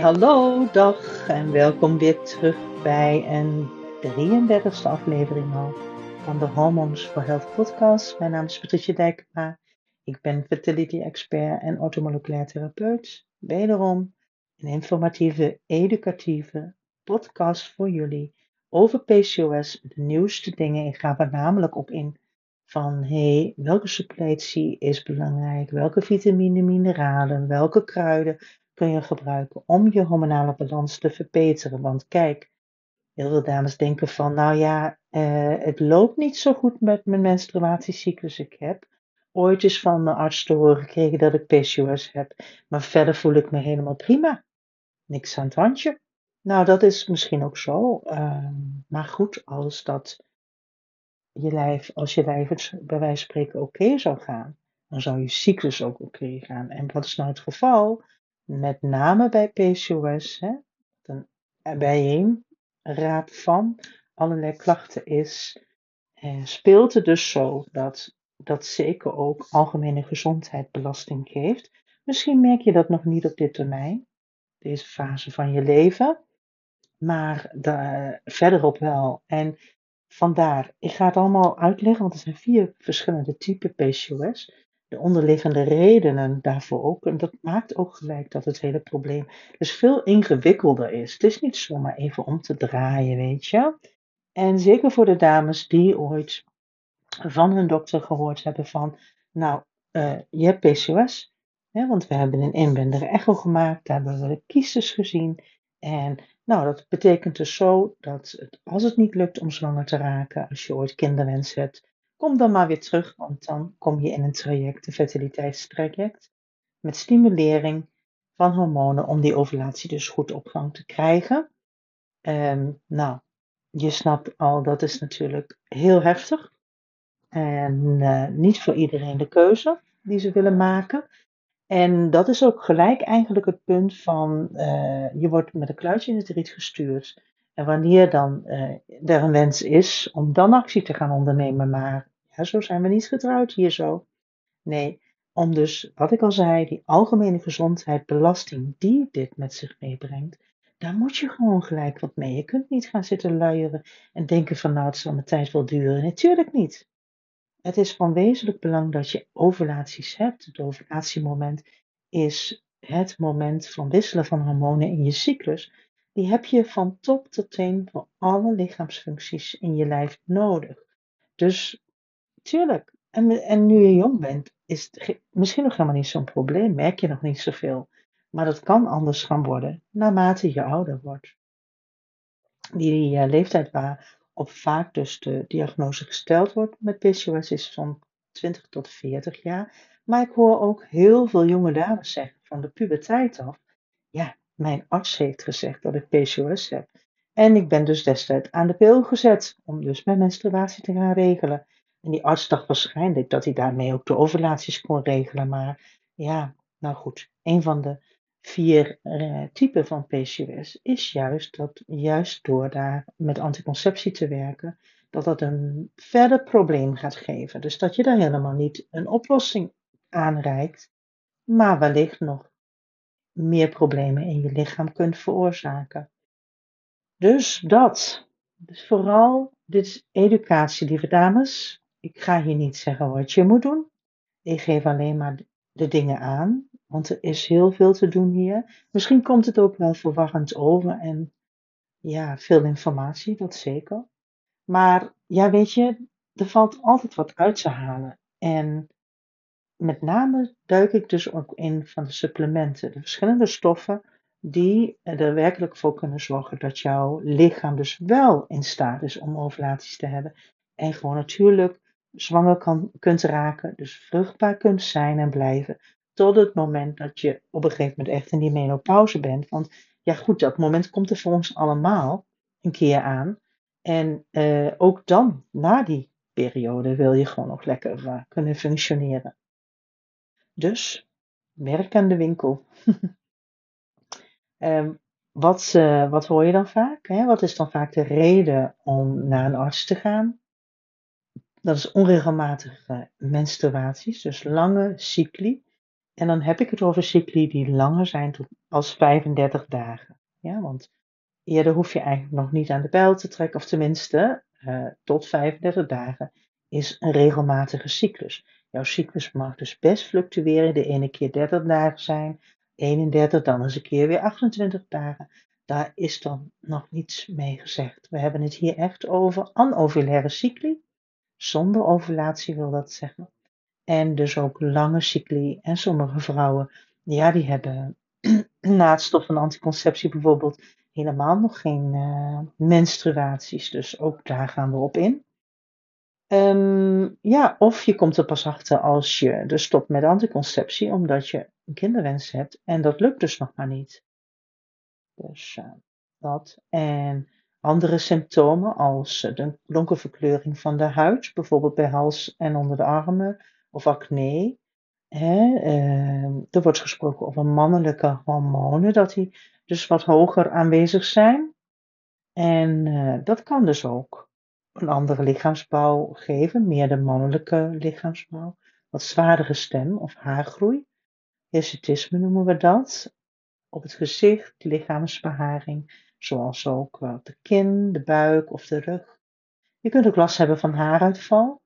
hallo, dag en welkom weer terug bij een 33e aflevering al van de Hormones for Health podcast. Mijn naam is Patricia Dijkma. Ik ben fertility expert en orthomoleculair therapeut. Wederom een informatieve, educatieve podcast voor jullie over PCOS, de nieuwste dingen. Ik ga er namelijk op in van hey, welke suppletie is belangrijk, welke vitamine, mineralen, welke kruiden kun je gebruiken om je hormonale balans te verbeteren. Want kijk, heel veel dames denken van, nou ja, eh, het loopt niet zo goed met mijn menstruatiecyclus. Ik heb ooit eens van mijn arts te horen gekregen dat ik PCOS heb, maar verder voel ik me helemaal prima. Niks aan het handje. Nou, dat is misschien ook zo. Ehm, maar goed, als dat je lijf, als je lijf het bij wijze van spreken oké zou gaan, dan zou je cyclus ook oké gaan. En wat is nou het geval? Met name bij PCOS, hè, een bijeenraad van allerlei klachten is, eh, speelt het dus zo dat dat zeker ook algemene gezondheid belasting geeft. Misschien merk je dat nog niet op dit termijn, deze fase van je leven, maar de, verderop wel. En vandaar, ik ga het allemaal uitleggen, want er zijn vier verschillende typen PCOS. De onderliggende redenen daarvoor ook. En dat maakt ook gelijk dat het hele probleem dus veel ingewikkelder is. Het is niet zomaar even om te draaien, weet je. En zeker voor de dames die ooit van hun dokter gehoord hebben van, nou, uh, je hebt PCOS, hè, want we hebben een inwendige echo gemaakt, daar hebben we de kiesters gezien. En nou, dat betekent dus zo dat het, als het niet lukt om zwanger te raken, als je ooit kinderwens hebt, kom dan maar weer terug, want dan kom je in een traject, een fertiliteitstraject, met stimulering van hormonen om die ovulatie dus goed op gang te krijgen. Um, nou, je snapt al, dat is natuurlijk heel heftig. En uh, niet voor iedereen de keuze die ze willen maken. En dat is ook gelijk eigenlijk het punt van, uh, je wordt met een kluitje in het riet gestuurd. En wanneer dan uh, er een wens is om dan actie te gaan ondernemen, maar ja, zo zijn we niet getrouwd hier zo. Nee, om dus, wat ik al zei, die algemene gezondheid, belasting die dit met zich meebrengt, daar moet je gewoon gelijk wat mee. Je kunt niet gaan zitten luieren en denken van nou, het zal mijn tijd wel duren. Natuurlijk niet. Het is van wezenlijk belang dat je ovulaties hebt. Het ovulatiemoment is het moment van wisselen van hormonen in je cyclus. Die heb je van top tot teen voor alle lichaamsfuncties in je lijf nodig. Dus tuurlijk, en, en nu je jong bent, is het misschien nog helemaal niet zo'n probleem. Merk je nog niet zoveel. Maar dat kan anders gaan worden naarmate je ouder wordt. Die uh, leeftijd waar op vaak dus de diagnose gesteld wordt met PCOS is van 20 tot 40 jaar. Maar ik hoor ook heel veel jonge dames zeggen van de puberteit af. Ja, mijn arts heeft gezegd dat ik PCOS heb. En ik ben dus destijds aan de pil gezet om dus mijn menstruatie te gaan regelen. En die arts dacht waarschijnlijk dat hij daarmee ook de ovulaties kon regelen. Maar ja, nou goed, een van de vier uh, typen van PCOS is juist dat juist door daar met anticonceptie te werken, dat dat een verder probleem gaat geven. Dus dat je daar helemaal niet een oplossing aanreikt, maar wellicht nog meer problemen in je lichaam kunt veroorzaken. Dus dat. Dus vooral, dit is educatie, lieve dames. Ik ga hier niet zeggen wat je moet doen. Ik geef alleen maar de dingen aan want er is heel veel te doen hier. Misschien komt het ook wel verwarrend over en ja, veel informatie, dat zeker. Maar ja, weet je, er valt altijd wat uit te halen. En met name duik ik dus ook in van de supplementen, de verschillende stoffen die er werkelijk voor kunnen zorgen dat jouw lichaam dus wel in staat is om ovulaties te hebben. En gewoon natuurlijk zwanger kan, kunt raken, dus vruchtbaar kunt zijn en blijven tot het moment dat je op een gegeven moment echt in die menopauze bent. Want ja goed, dat moment komt er voor ons allemaal een keer aan. En uh, ook dan, na die periode, wil je gewoon nog lekker kunnen functioneren. Dus, werk aan de winkel. um, wat, uh, wat hoor je dan vaak? Hè? Wat is dan vaak de reden om naar een arts te gaan? Dat is onregelmatige menstruaties, dus lange cycli En dan heb ik het over cycli die langer zijn als 35 dagen. Ja, want eerder hoef je eigenlijk nog niet aan de pijl te trekken, of tenminste, uh, tot 35 dagen is een regelmatige cyclus. Jouw cyclus mag dus best fluctueren. De ene keer 30 dagen zijn, 31, dan eens een keer weer 28 dagen. Daar is dan nog niets mee gezegd. We hebben het hier echt over anovulaire cycli. Zonder ovulatie wil dat zeggen. En dus ook lange cycli. En sommige vrouwen, ja, die hebben na het stoppen van anticonceptie bijvoorbeeld helemaal nog geen uh, menstruaties. Dus ook daar gaan we op in. Um, ja, of je komt er pas achter als je dus stopt met anticonceptie, omdat je een kinderwens hebt. En dat lukt dus nog maar niet. Dus uh, dat. En andere symptomen als de donkerverkleuring van de huid, bijvoorbeeld bij hals en onder de armen, of acne. Uh, er wordt gesproken over mannelijke hormonen, dat die dus wat hoger aanwezig zijn. En uh, dat kan dus ook een andere lichaamsbouw geven, meer de mannelijke lichaamsbouw, wat zwaardere stem of haargroei. Hirsutisme noemen we dat. Op het gezicht, lichaamsbeharing, zoals ook op de kin, de buik of de rug. Je kunt ook last hebben van haaruitval.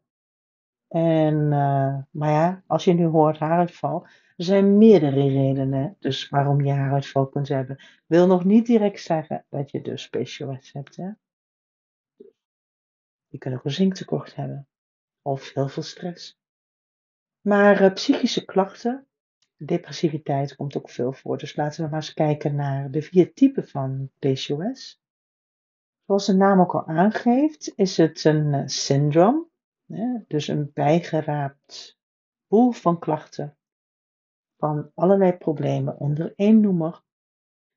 En, uh, maar ja, als je nu hoort haaruitval, er zijn meerdere redenen dus waarom je haaruitval kunt hebben. Wil nog niet direct zeggen dat je dus PCOS hebt. Hè? Je kunt ook een zinktekort hebben of heel veel stress. Maar uh, psychische klachten, depressiviteit komt ook veel voor. Dus laten we maar eens kijken naar de vier typen van PCOS. Zoals de naam ook al aangeeft, is het een uh, syndroom, dus een bijgeraapt boel van klachten van allerlei problemen onder één noemer,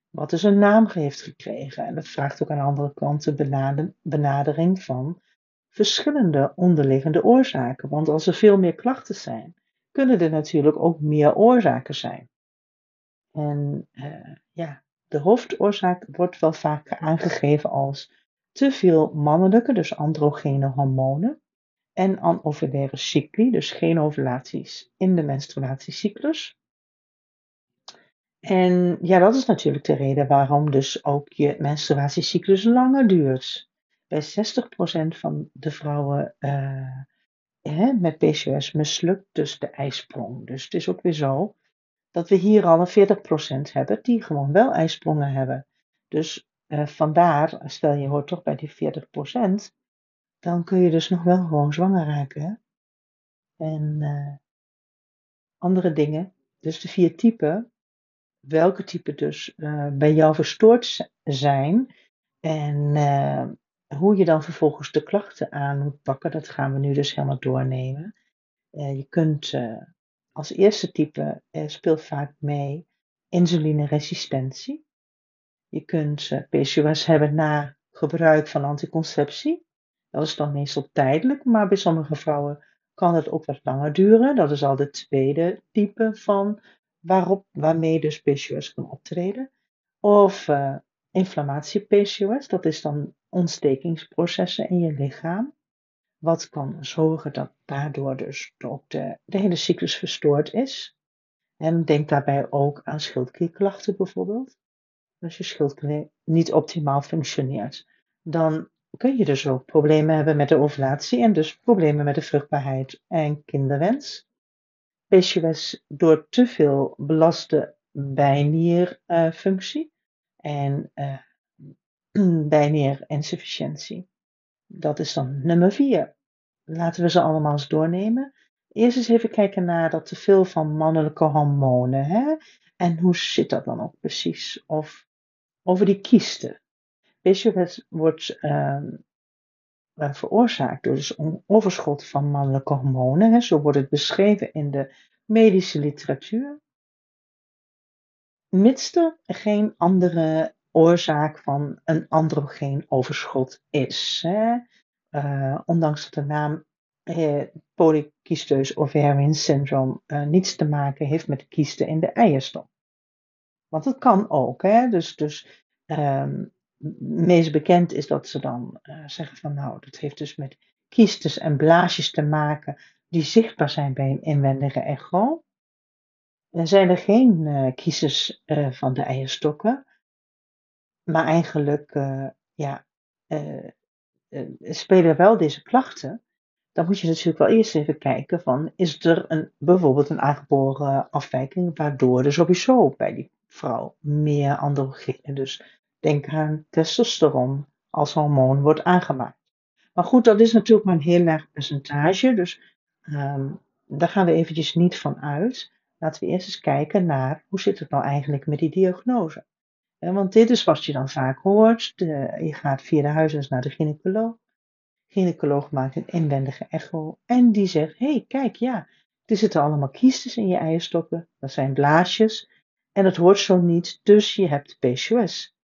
wat dus een naam heeft gekregen. En dat vraagt ook aan de andere kant de benadering van verschillende onderliggende oorzaken. Want als er veel meer klachten zijn, kunnen er natuurlijk ook meer oorzaken zijn. En uh, ja, de hoofdoorzaak wordt wel vaak aangegeven als te veel mannelijke, dus androgene hormonen, en anovulaire cycli, dus geen ovulaties in de menstruatiecyclus. En ja, dat is natuurlijk de reden waarom dus ook je menstruatiecyclus langer duurt bij 60% van de vrouwen uh, met PCOS mislukt dus de ijsprong. Dus het is ook weer zo dat we hier al een 40% hebben die gewoon wel ijsprongen hebben. Dus uh, vandaar, stel je hoort toch bij die 40%, dan kun je dus nog wel gewoon zwanger raken. En uh, andere dingen, dus de vier typen, welke typen dus bij jou verstoord zijn en hoe je dan vervolgens de klachten aan moet pakken, dat gaan we nu dus helemaal doornemen. Uh, je kunt uh, als eerste type uh, speelt vaak mee insulineresistentie. Je kunt PCOS hebben na gebruik van anticonceptie. Dat is dan meestal tijdelijk, maar bij sommige vrouwen kan het ook wat langer duren. Dat is al de tweede type van waarop, waarmee dus PCOS kan optreden. Of inflammatie PCOS, dat is dan ontstekingsprocessen in je lichaam. Wat kan zorgen dat daardoor dus ook de, de hele cyclus verstoord is. En denk daarbij ook aan schildklierklachten bijvoorbeeld. Als je schildklier niet optimaal functioneert, dan kun je dus ook problemen hebben met de ovulatie en dus problemen met de vruchtbaarheid en kinderwens. PCOS door te veel belaste bijnierfunctie en uh, insufficiëntie. Dat is dan nummer vier. Laten we ze allemaal eens doornemen. Eerst eens even kijken naar dat teveel van mannelijke hormonen. Hè? En hoe zit dat dan ook precies? Of over die kiesten. PCOS wordt uh, veroorzaakt door dus een overschot van mannelijke hormonen. Hè? Zo wordt het beschreven in de medische literatuur. Mits er geen andere oorzaak van een androgeen overschot is. Hè? Uh, ondanks dat de naam eh, polycysteus ovarian syndrome uh, niets te maken heeft met kiesten in de eierstok. Want het kan ook. Hè? Dus, dus um, meest bekend is dat ze dan uh, zeggen van nou, dat heeft dus met kiestes en blaasjes te maken die zichtbaar zijn bij een inwendige echo. Dan zijn er geen uh, van de eierstokken, maar eigenlijk ja, spelen wel deze klachten. Dan moet je natuurlijk wel eerst even kijken van, is er een, bijvoorbeeld een aangeboren afwijking, waardoor er sowieso bij die vrouw meer androgenen, dus denk aan testosteron als hormoon wordt aangemaakt. Maar goed, dat is natuurlijk maar een heel laag percentage, dus um, daar gaan we eventjes niet van uit. Laten we eerst eens kijken naar hoe zit het nou eigenlijk met die diagnose. Want dit is wat je dan vaak hoort. De, je gaat via de huisarts naar de gynaecoloog. De gynaecoloog maakt een inwendige echo en die zegt: hey, kijk, ja, er zitten allemaal kiestes in je eierstokken. Dat zijn blaasjes en het hoort zo niet, dus je hebt PCOS.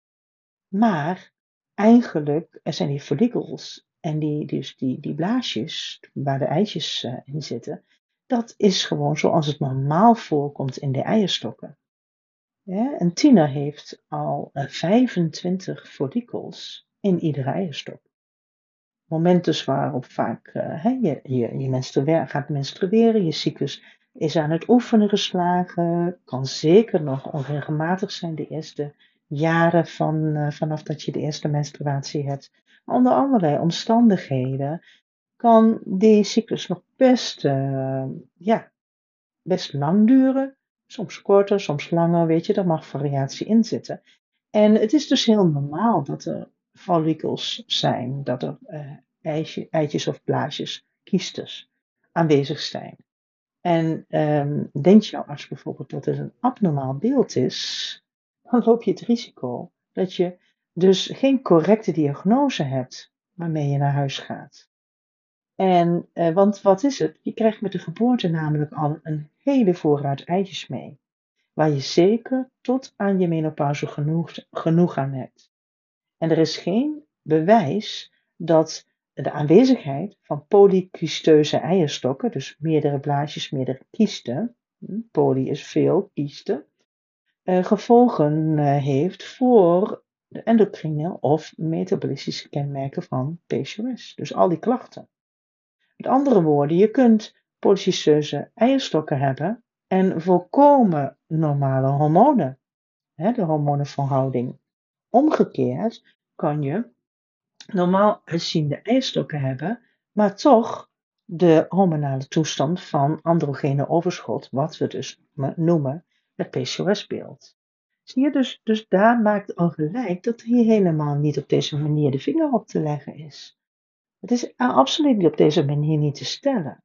Maar eigenlijk er zijn die follicles en die, dus die, die blaasjes waar de eitjes uh, in zitten, dat is gewoon zoals het normaal voorkomt in de eierstokken. Ja, een tiener heeft al uh, 25 follicles in iedere eierstok. Momenten dus waarop vaak uh, je, je, je menstrueer, gaat menstrueren, je cyclus is aan het oefenen geslagen, kan zeker nog onregelmatig zijn de eerste jaren van, uh, vanaf dat je de eerste menstruatie hebt. Onder allerlei omstandigheden kan die cyclus nog best, ja, best lang duren. Soms korter, soms langer, weet je, daar mag variatie in zitten. En het is dus heel normaal dat er follicles zijn, dat er eitje, eitjes of blaasjes, kiestes aanwezig zijn. En um, denkt jouw arts bijvoorbeeld dat het een abnormaal beeld is, dan loop je het risico dat je dus geen correcte diagnose hebt waarmee je naar huis gaat. En, uh, want wat is het? Je krijgt met de geboorte namelijk al een hele voorraad eitjes mee, waar je zeker tot aan je menopauze genoeg, genoeg aan hebt. En er is geen bewijs dat de aanwezigheid van polykysteuze eierstokken, dus meerdere blaasjes, meerdere kiesten, hm, poly is veel, kiesten, uh, gevolgen uh, heeft voor de endocrine of metabolistische kenmerken van PCOS. Dus al die klachten. Met andere woorden, je kunt polycysteuze eierstokken hebben en volkomen normale hormonen. Hè, de hormonenverhouding. Omgekeerd kan je normaal uitziende eierstokken hebben, maar toch de hormonale toestand van androgene overschot, wat we dus noemen het PCOS-beeld. Zie je, dus, dus daar maakt al gelijk dat hier helemaal niet op deze manier de vinger op te leggen is. Het is absoluut niet op deze manier niet te stellen.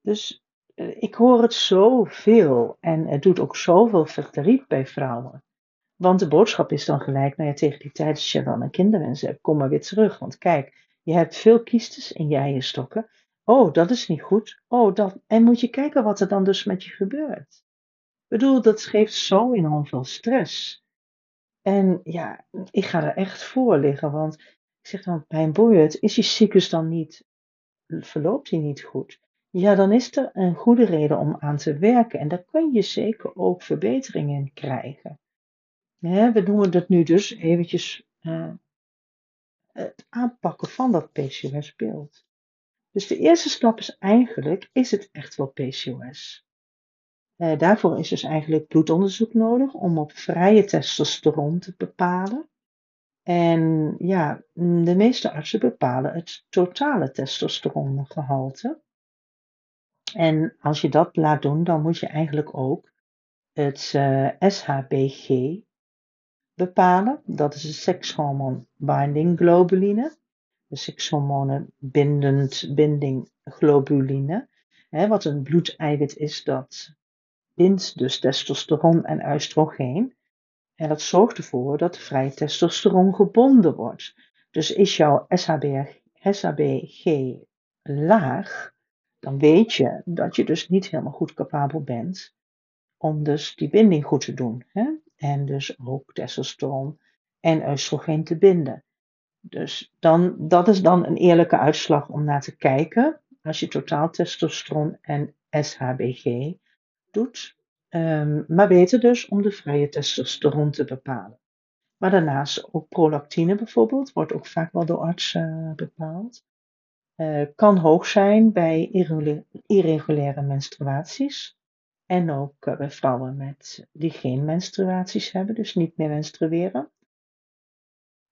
Dus eh, ik hoor het zoveel en het doet ook zoveel verdriet bij vrouwen. Want de boodschap is dan gelijk, nou ja, tegen die tijd als je dan een kinderwens hebt, kom maar weer terug. Want kijk, je hebt veel kiestes in je eierstokken. Oh, dat is niet goed. Oh, dat. En moet je kijken wat er dan dus met je gebeurt. Ik bedoel, dat geeft zo enorm veel stress. En ja, ik ga er echt voor liggen, want zeg dan, bij een is je cyclus dan niet, verloopt die niet goed? Ja, dan is er een goede reden om aan te werken en daar kun je zeker ook verbeteringen in krijgen. we noemen dat nu dus eventjes uh, het aanpakken van dat PCOS-beeld. Dus de eerste stap is eigenlijk, is het echt wel PCOS? Uh, daarvoor is dus eigenlijk bloedonderzoek nodig om op vrije testosteron te bepalen. En ja, de meeste artsen bepalen het totale testosterongehalte. En als je dat laat doen, dan moet je eigenlijk ook het eh, SHBG bepalen. Dat is de sekshormoon binding globuline. De sekshormonen bindend binding globuline. Hè, wat een bloedeiwit is dat bindt dus testosteron en oestrogeen. En dat zorgt ervoor dat de vrije testosteron gebonden wordt. Dus is jouw SHBG laag, dan weet je dat je dus niet helemaal goed capabel bent om dus die binding goed te doen. Hè? En dus ook testosteron en oestrogeen te binden. Dus dan, dat is dan een eerlijke uitslag om naar te kijken. Als je totaal testosteron en SHBG doet. Um, maar beter dus om de vrije testosteron te bepalen. Maar daarnaast ook prolactine bijvoorbeeld, wordt ook vaak wel door artsen uh, bepaald. Uh, kan hoog zijn bij irregulaire menstruaties. En ook eh, bij vrouwen met, die geen menstruaties hebben, dus niet meer menstrueren.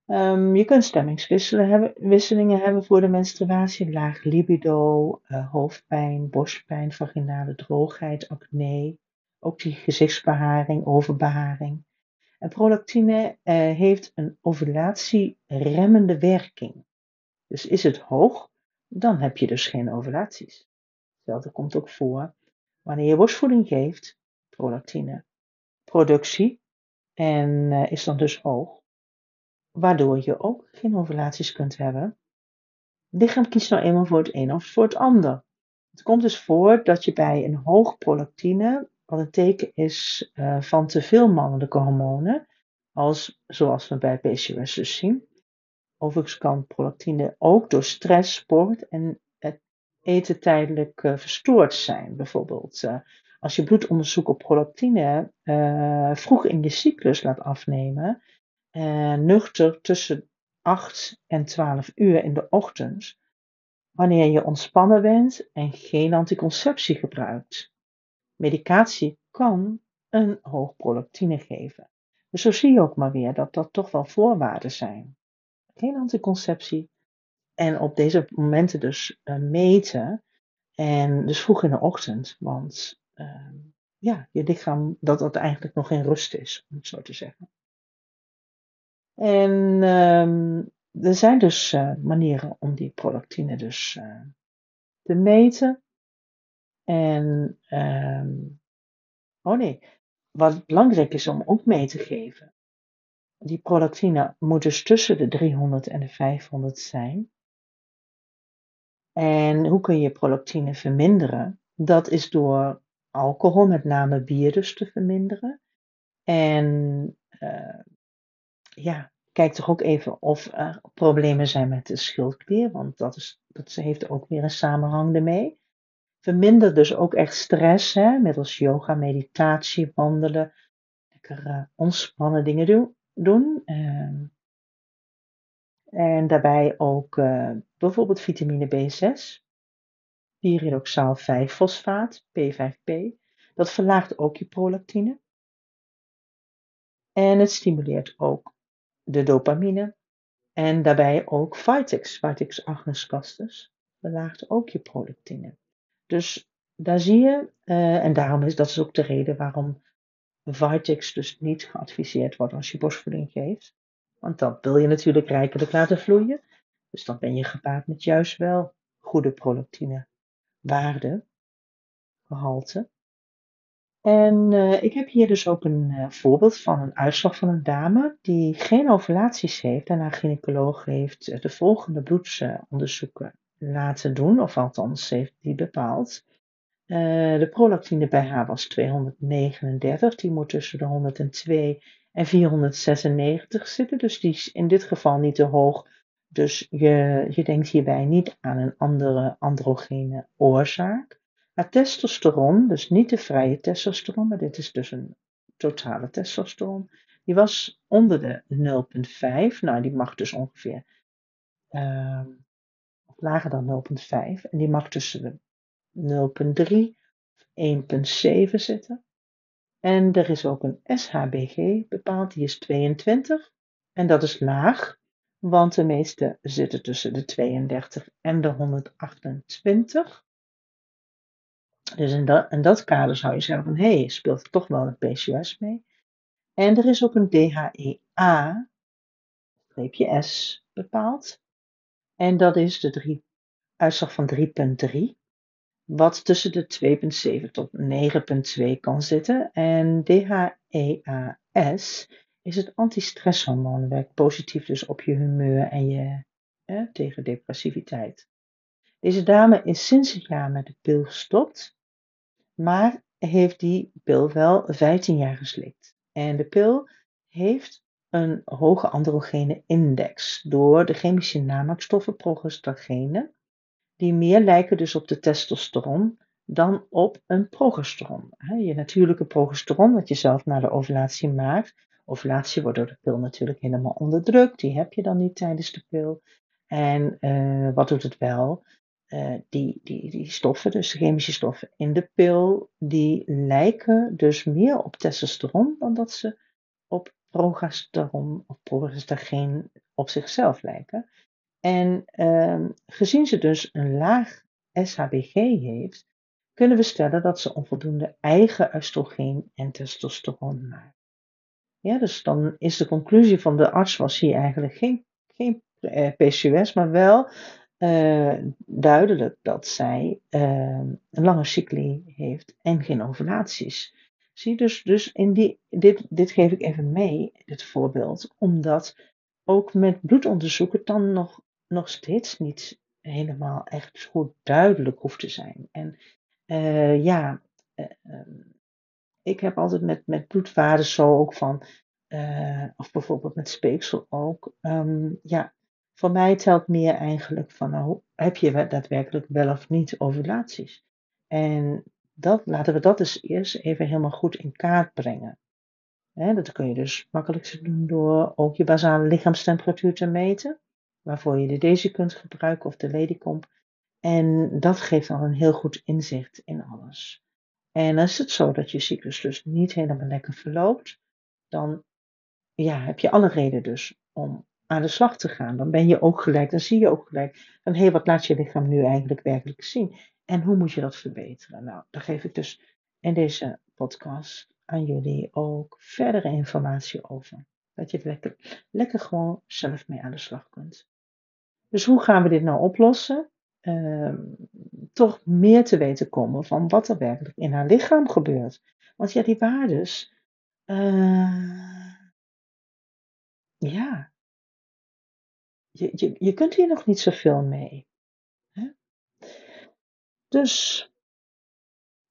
Ehm, je kunt stemmingswisselingen hebben voor de menstruatie, laag libido, uh, hoofdpijn, borstpijn, vaginale droogheid, acne, ook die gezichtsbeharing, overbeharing. En prolactine uh, heeft een ovulatieremmende werking. Dus is het hoog, dan heb je dus geen ovulaties. Hetzelfde komt ook voor wanneer je borstvoeding geeft, prolactine productie en uh, is dan dus hoog, waardoor je ook geen ovulaties kunt hebben. Het lichaam kiest nou eenmaal voor het een of voor het ander. Het komt dus voor dat je bij een hoog prolactine, wat een teken is uh, van te veel mannelijke hormonen, als, zoals we bij PCOS dus zien. Overigens kan prolactine ook door stress, sport en het eten tijdelijk uh, verstoord zijn. Bijvoorbeeld uh, als je bloedonderzoek op prolactine vroeg in je cyclus laat afnemen, nuchter tussen 8 en 12 uur in de ochtend, wanneer je ontspannen bent en geen anticonceptie gebruikt. Medicatie kan een hoog prolactine geven. Dus zo zie je ook maar weer dat dat toch wel voorwaarden zijn. Geen anticonceptie en op deze momenten dus uh, meten en dus vroeg in de ochtend, want uh, ja, je lichaam dat dat eigenlijk nog in rust is, om het zo te zeggen. En um, er zijn dus uh, manieren om die prolactine dus uh, te meten. En, um, oh nee, wat belangrijk is om ook mee te geven. Die prolactine moet dus tussen de 300 en de 500 zijn. En hoe kun je prolactine verminderen? Dat is door alcohol, met name bier dus, te verminderen. En uh, ja, kijk toch ook even of er problemen zijn met de schildklier, want dat, is, dat heeft ook weer een samenhang ermee. Verminder dus ook echt stress, hè, middels yoga, meditatie, wandelen, lekker uh, ontspannen dingen doen. Uh, en daarbij ook uh, bijvoorbeeld vitamine B6, pyridoxaal 5-fosfaat, P5P. Dat verlaagt ook je prolactine. En het stimuleert ook de dopamine. En daarbij ook Vitex, Vitex agnus castus, verlaagt ook je prolactine. Dus daar zie je, uh, en daarom is dat is ook de reden waarom Vitex dus niet geadviseerd wordt als je borstvoeding geeft. Want dan wil je natuurlijk rijkelijk laten vloeien. Dus dan ben je gepaard met juist wel goede prolactine waarde, gehalte. En uh, ik heb hier dus ook een uh, voorbeeld van een uitslag van een dame die geen ovulaties heeft en haar gynaecoloog heeft de volgende bloedsonderzoeken laten doen, of althans heeft die bepaald. Uh, de prolactine bij haar was 239, die moet tussen de 102 en 496 zitten, dus die is in dit geval niet te hoog. Dus je, je denkt hierbij niet aan een andere androgene oorzaak. Maar testosteron, dus niet de vrije testosteron, maar dit is dus een totale testosteron, die was onder de 0,5. Nou, die mag dus ongeveer uh, lager dan 0,5 en die mag tussen de 0,3 1,7 zitten. En er is ook een SHBG bepaald, die is 22 en dat is laag, want de meeste zitten tussen de 32 en de 128. Dus in dat, in dat kader zou je zeggen van, hé, hey, speelt er toch wel een PCOS mee? En er is ook een DHEA, streepje S, bepaald. En dat is de uitslag van 3.3, wat tussen de 2.7 tot 9.2 kan zitten. En DHEAS is het antistresshormoon, werkt positief dus op je humeur en je, tegen depressiviteit. Deze dame is sinds het jaar met de pil gestopt, maar heeft die pil wel 15 jaar geslikt. En de pil heeft een hoge androgene index door de chemische namaakstoffen progestagene, die meer lijken dus op de testosteron dan op een progesteron. Je natuurlijke progesteron, wat je zelf na de ovulatie maakt. Ovulatie wordt door de pil natuurlijk helemaal onderdrukt, die heb je dan niet tijdens de pil. En uh, wat doet het wel? uh, die, die, die stoffen, dus de chemische stoffen in de pil, die lijken dus meer op testosteron dan dat ze op progesteron of progestageen op zichzelf lijken. En uh, gezien ze dus een laag SHBG heeft, kunnen we stellen dat ze onvoldoende eigen oestrogeen en testosteron maakt. Ja, dus dan is de conclusie van de arts was hier eigenlijk geen, geen eh, PCOS, maar wel uh, duidelijk dat zij uh, een lange cycli heeft en geen ovulaties. Zie dus, dus in die, dit, dit geef ik even mee, dit voorbeeld, omdat ook met bloedonderzoek het dan nog, nog steeds niet helemaal echt goed duidelijk hoeft te zijn. En uh, ja, ehm, ik heb altijd met, met bloedwaarden zo ook van, of bijvoorbeeld met speeksel ook, um, ja, voor mij telt meer eigenlijk van, nou, heb je daadwerkelijk wel of niet ovulaties? En dat, laten we dat dus eerst even helemaal goed in kaart brengen. dat kun je dus makkelijkst doen door ook je basale lichaamstemperatuur te meten, waarvoor je de Daisy kunt gebruiken of de Ladycomp. En dat geeft dan een heel goed inzicht in alles. En als het zo dat je cyclus dus niet helemaal lekker verloopt, dan ja, heb je alle reden dus om aan de slag te gaan. Dan ben je ook gelijk, dan zie je ook gelijk van hé, wat laat je lichaam nu eigenlijk werkelijk zien? En hoe moet je dat verbeteren? Nou, daar geef ik dus in deze podcast aan jullie ook verdere informatie over. Dat je het lekker, lekker gewoon zelf mee aan de slag kunt. Dus hoe gaan we dit nou oplossen? Uh, toch meer te weten komen van wat er werkelijk in haar lichaam gebeurt. Want ja, die waardes, uh, ja, je, je, je kunt hier nog niet zoveel mee. Dus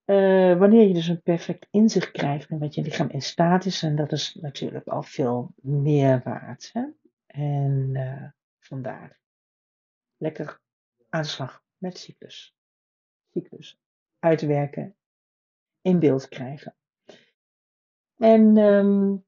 uh, wanneer je dus een perfect inzicht krijgt in wat je lichaam in staat is, en dat is natuurlijk al veel meer waard. Hè? En uh, vandaar lekker aan de slag met cyclus. Cyclus uitwerken, in beeld krijgen. En um,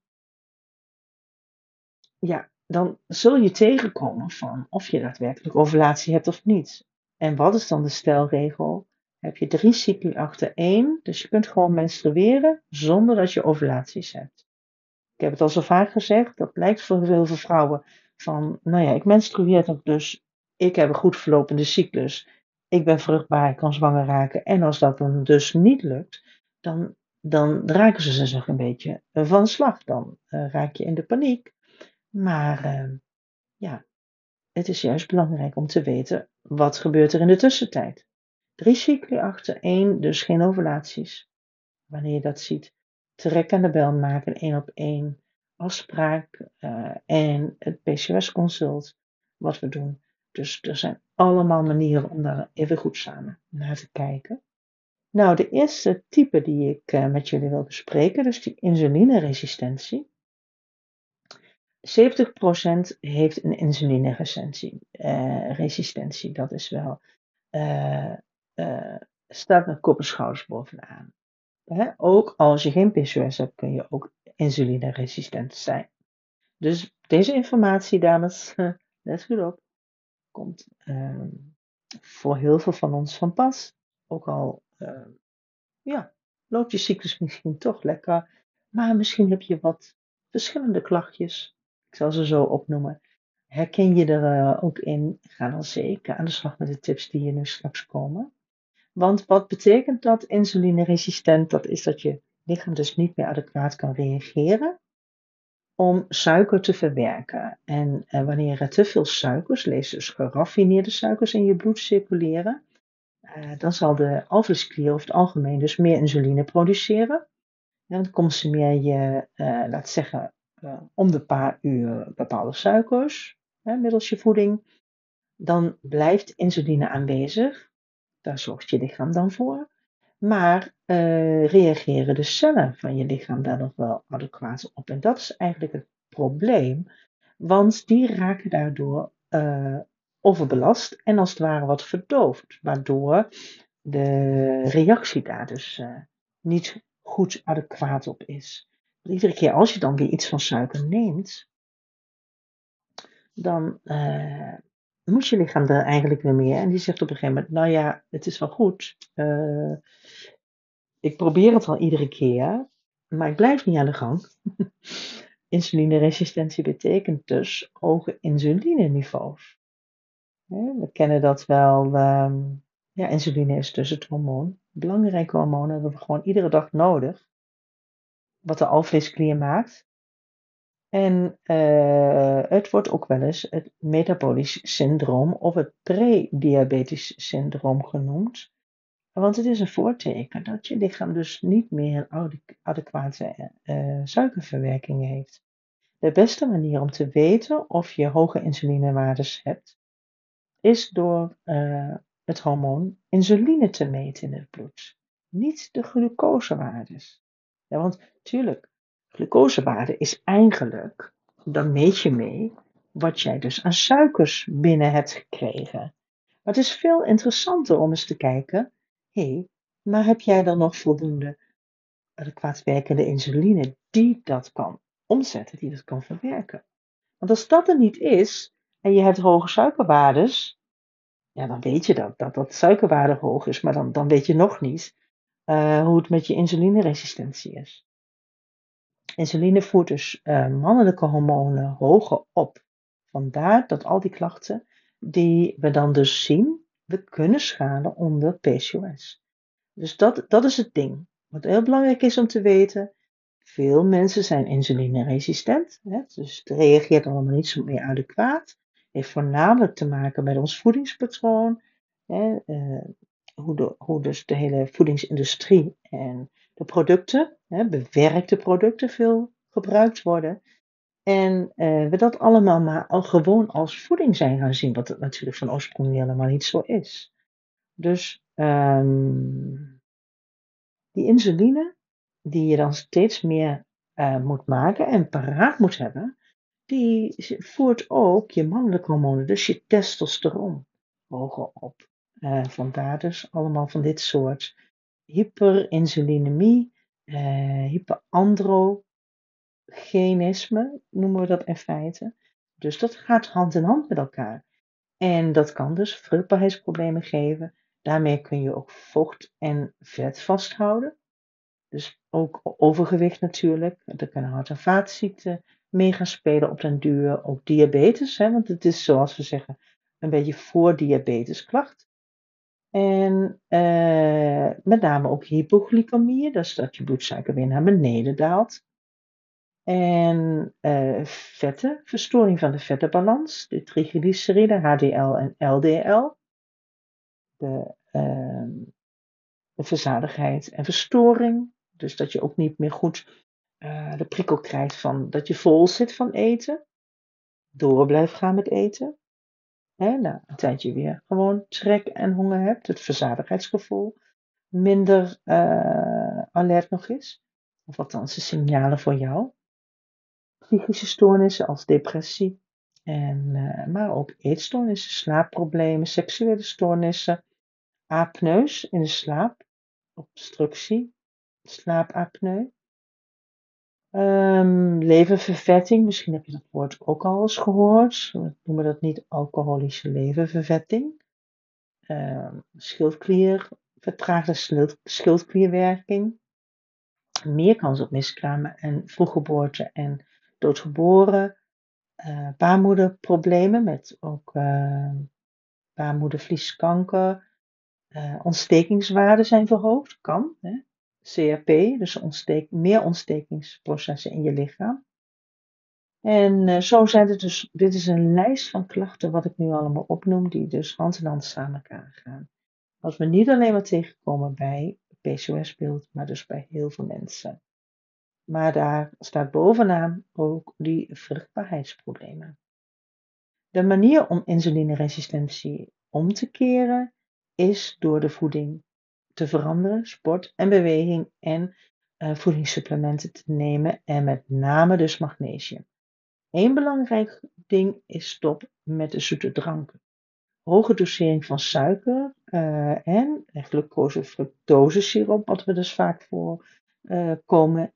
ja, dan zul je tegenkomen van of je daadwerkelijk ovulatie hebt of niet. En wat is dan de stelregel? Heb je drie cycli achter één, dus je kunt gewoon menstrueren zonder dat je ovulaties hebt. Ik heb het al zo vaak gezegd, dat lijkt voor heel veel vrouwen van, nou ja, ik menstrueer toch dus, ik heb een goed verlopende cyclus, ik ben vruchtbaar, ik kan zwanger raken. En als dat dan dus niet lukt, dan, dan raken ze zich een beetje van slag. Dan uh, raak je in de paniek. Maar uh, ja, het is juist belangrijk om te weten wat gebeurt er in de tussentijd. Drie cycli achter één, dus geen ovulaties. Wanneer je dat ziet, trek aan de bel maken, één op één afspraak uh, en het PCOS-consult, wat we doen. Dus er zijn allemaal manieren om daar even goed samen naar te kijken. Nou, de eerste type die ik uh, met jullie wil bespreken, dus die insulineresistentie. 70% heeft een insulineresistentie. Uh, resistentie, dat is wel. Uh, uh, staat met kop en schouders bovenaan. Ook als je geen PCOS hebt, kun je ook insulineresistent zijn. Dus deze informatie, dames, let goed op, komt ehm, voor heel veel van ons van pas. Ook al, ehm, ja, loopt je cyclus misschien toch lekker, maar misschien heb je wat verschillende klachtjes ik zal ze zo opnoemen. Herken je er uh, ook in? Ga dan zeker aan de slag met de tips die hier nu straks komen. Want wat betekent dat insulineresistent? Dat is dat je lichaam dus niet meer adequaat kan reageren om suiker te verwerken. En uh, wanneer er te veel suikers, lees dus geraffineerde suikers in je bloed circuleren, uh, dan zal de alvleesklier over het algemeen dus meer insuline produceren. En dan consumeer je, laat zeggen, uh, om de paar uur bepaalde suikers hè, middels je voeding, dan blijft insuline aanwezig. Daar zorgt je lichaam dan voor. Maar uh, reageren de cellen van je lichaam daar nog wel adequaat op? En dat is eigenlijk het probleem, want die raken daardoor uh, overbelast en als het ware wat verdoofd, waardoor de reactie daar dus niet goed adequaat op is iedere keer als je dan weer iets van suiker neemt, dan, uh, moet je lichaam er eigenlijk weer meer. En die zegt op een gegeven moment, nou ja, het is wel goed. Uh, ik probeer het al iedere keer, maar ik blijf niet aan de gang. Insulineresistentie betekent dus hoge insulineniveaus. We kennen dat wel. Ehm, ja, insuline is dus het hormoon. Belangrijke hormoon hebben we gewoon iedere dag nodig. Wat de alvleesklier maakt. En uh, het wordt ook wel eens het metabolisch syndroom of het prediabetisch syndroom genoemd. Want het is een voorteken dat je lichaam dus niet meer een adequate uh, suikerverwerking heeft. De beste manier om te weten of je hoge insulinewaardes hebt, is door uh, het hormoon insuline te meten in het bloed. Niet de glucosewaardes. Ja, want tuurlijk, glucosewaarde is eigenlijk, dan meet je mee wat jij dus aan suikers binnen hebt gekregen. Maar het is veel interessanter om eens te kijken, hé, hey, maar heb jij dan nog voldoende adequaat werkende insuline die dat kan omzetten, die dat kan verwerken? Want als dat er niet is en je hebt hoge suikerwaardes, ja, dan weet je dat, dat dat suikerwaarde hoog is, maar dan, dan weet je nog niet uh, hoe het met je insulineresistentie is. Insuline voert dus uh, mannelijke hormonen hoger op. Vandaar dat al die klachten die we dan dus zien, we kunnen schalen onder PCOS. Dus dat, dat is het ding. Wat heel belangrijk is om te weten, veel mensen zijn insulineresistent, hè, dus het reageert allemaal niet zo meer adequaat heeft voornamelijk te maken met ons voedingspatroon. Hè, uh, hoe, de, dus de hele voedingsindustrie en de producten, hè, bewerkte producten, veel gebruikt worden. En uh, we dat allemaal maar al gewoon als voeding zijn gaan zien, wat natuurlijk van oorsprong helemaal niet zo is. Dus um, die insuline, die je dan steeds meer uh, moet maken en paraat moet hebben, die voert ook je mannelijke hormonen, dus je testosteron, hoger op. Uh, vandaar dus allemaal van dit soort hyperinsulinemie, uh, hyperandrogenisme noemen we dat in feite. Dus dat gaat hand in hand met elkaar. En dat kan dus vruchtbaarheidsproblemen geven. Daarmee kun je ook vocht en vet vasthouden. Dus ook overgewicht natuurlijk. Er kunnen hart- en vaatziekten mee gaan spelen op den duur. Ook diabetes, hè, want het is zoals we zeggen een beetje voor diabetesklacht. En eh, met name ook hypoglycemie, dus dat je bloedsuiker weer naar beneden daalt. En uh, vetten, verstoring van de vettenbalans, de triglyceride, HDL en LDL. De, uh, de verzadigheid en verstoring, dus dat je ook niet meer goed uh, de prikkel krijgt van dat je vol zit van eten, door blijft gaan met eten. Hè, nou, een tijdje weer gewoon trek en honger hebt, het verzadigheidsgevoel minder uh, alert nog is. Of althans de signalen voor jou. Psychische stoornissen als depressie, en, uh, maar ook eetstoornissen, slaapproblemen, seksuele stoornissen, apneus in de slaap, obstructie, slaapapneu, Um, leververvetting, misschien heb je dat woord ook al eens gehoord. We noemen dat niet alcoholische leververvetting. Um, schildklier, vertraagde schildklierwerking. Meer kans op miskramen en vroeggeboorte en doodgeboren. Uh, baarmoederproblemen met ook uh, baarmoedervlieskanker. Uh, ontstekingswaarden zijn verhoogd, kan. Hè? CRP, dus meer ontstekingsprocessen in je lichaam. En uh, zo zijn het dus, dit is een lijst van klachten wat ik nu allemaal opnoem, die dus hand in hand samen elkaar gaan. Wat we niet alleen maar tegenkomen bij PCOS-beeld, maar dus bij heel veel mensen. Maar daar staat bovenaan ook die vruchtbaarheidsproblemen. De manier om insulineresistentie om te keren is door de voeding te veranderen, sport en beweging en uh, voedingssupplementen te nemen en met name dus magnesium. Eén belangrijk ding is stop met de zoete dranken. Hoge dosering van suiker uh, en glucose fructose siroop, wat we dus vaak voor uh, komen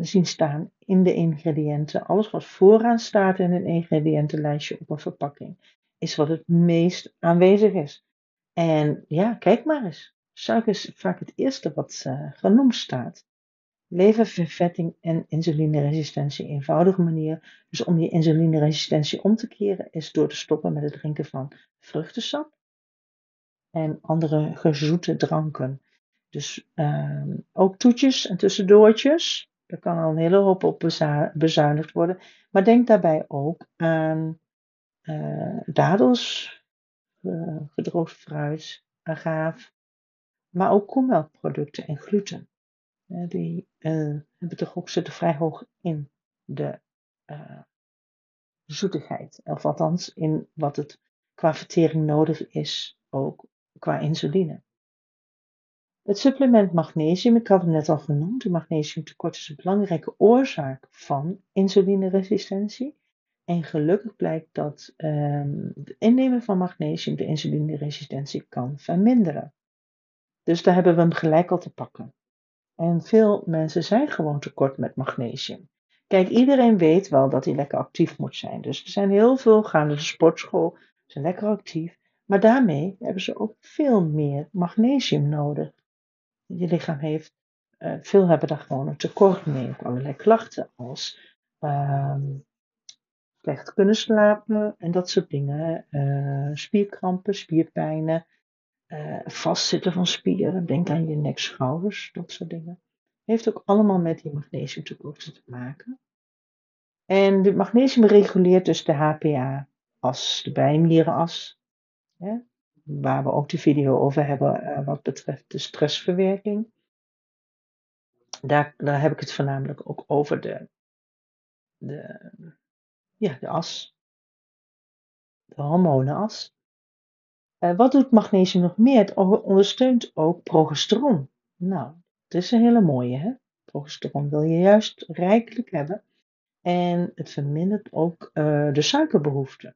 zien staan in de ingrediënten. Alles wat vooraan staat in een ingrediëntenlijstje op een verpakking is wat het meest aanwezig is. En ja, kijk maar eens. Suiker is vaak het eerste wat uh, genoemd staat. Leververvetting en insulineresistentie. Eenvoudige manier. Dus om je insulineresistentie om te keren is door te stoppen met het drinken van vruchtensap en andere gezoete dranken. Dus uh, ook toetjes en tussendoortjes. Daar kan al een hele hoop op bezuinigd worden. Maar denk daarbij ook aan uh, dadels, uh, gedroogd fruit, agaaf, maar ook koemelkproducten en gluten. Die hebben toch ook zitten vrij hoog in de zoetigheid. Of althans in wat het qua vertering nodig is, ook qua insuline. Het supplement magnesium, ik had het net al genoemd, de magnesiumtekort is een belangrijke oorzaak van insulineresistentie. En gelukkig blijkt dat um, het innemen van magnesium de insulineresistentie kan verminderen. Dus daar hebben we hem gelijk al te pakken. En veel mensen zijn gewoon tekort met magnesium. Kijk, iedereen weet wel dat hij lekker actief moet zijn. Dus er zijn heel veel gaan naar de sportschool, zijn lekker actief. Maar daarmee hebben ze ook veel meer magnesium nodig. Je lichaam heeft, uh, veel hebben daar gewoon een tekort mee. Ook allerlei klachten als uh, slecht kunnen slapen en dat soort dingen. Uh, spierkrampen, spierpijnen, uh, vastzitten van spieren. Denk aan je nek, schouders, dat soort dingen. Heeft ook allemaal met die magnesiumtekorten te maken. En de magnesium reguleert dus de HPA-as, de bijnierenas. waar we ook de video over hebben uh, wat betreft de stressverwerking. Daar, daar heb ik het voornamelijk ook over de, de, ja, de as. De hormonenas. Uh, wat doet magnesium nog meer? Het ondersteunt ook progesteron. Nou, dat is een hele mooie, hè? Progesteron wil je juist rijkelijk hebben. En het vermindert ook uh, de suikerbehoefte.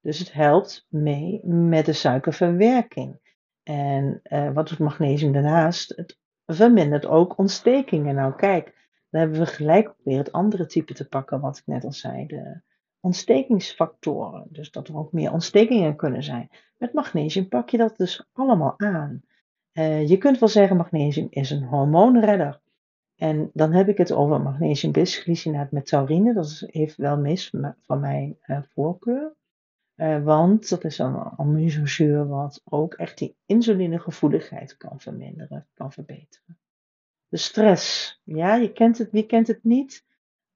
Dus het helpt mee met de suikerverwerking. En uh, wat doet magnesium daarnaast? Het vermindert ook ontstekingen. Nou kijk, dan hebben we gelijk weer het andere type te pakken wat ik net al zei. De ontstekingsfactoren. Dus dat er ook meer ontstekingen kunnen zijn. Met magnesium pak je dat dus allemaal aan. Uh, je kunt wel zeggen magnesium is een hormoonredder. En dan heb ik het over magnesium bisglycinaat met taurine. Dat is, heeft wel mis van mijn uh, voorkeur. Uh, want dat is een aminozuur wat ook echt die insulinegevoeligheid kan verminderen, kan verbeteren. De stress. Ja, je kent het, wie kent het niet?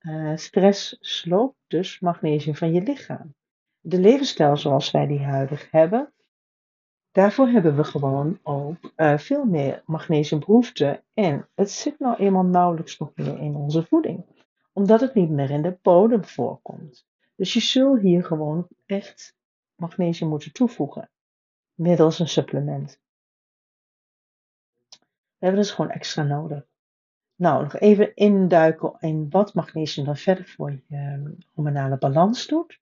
Uh, stress sloopt dus magnesium van je lichaam. De levensstijl zoals wij die huidig hebben, daarvoor hebben we gewoon ook uh, veel meer magnesiumbehoefte. En het zit nou eenmaal nauwelijks nog meer in onze voeding, omdat het niet meer in de bodem voorkomt. Dus je zult hier gewoon echt magnesium moeten toevoegen, middels een supplement. We hebben dus gewoon extra nodig. Nou, nog even induiken in wat magnesium dan verder voor je ehm, hormonale balans doet.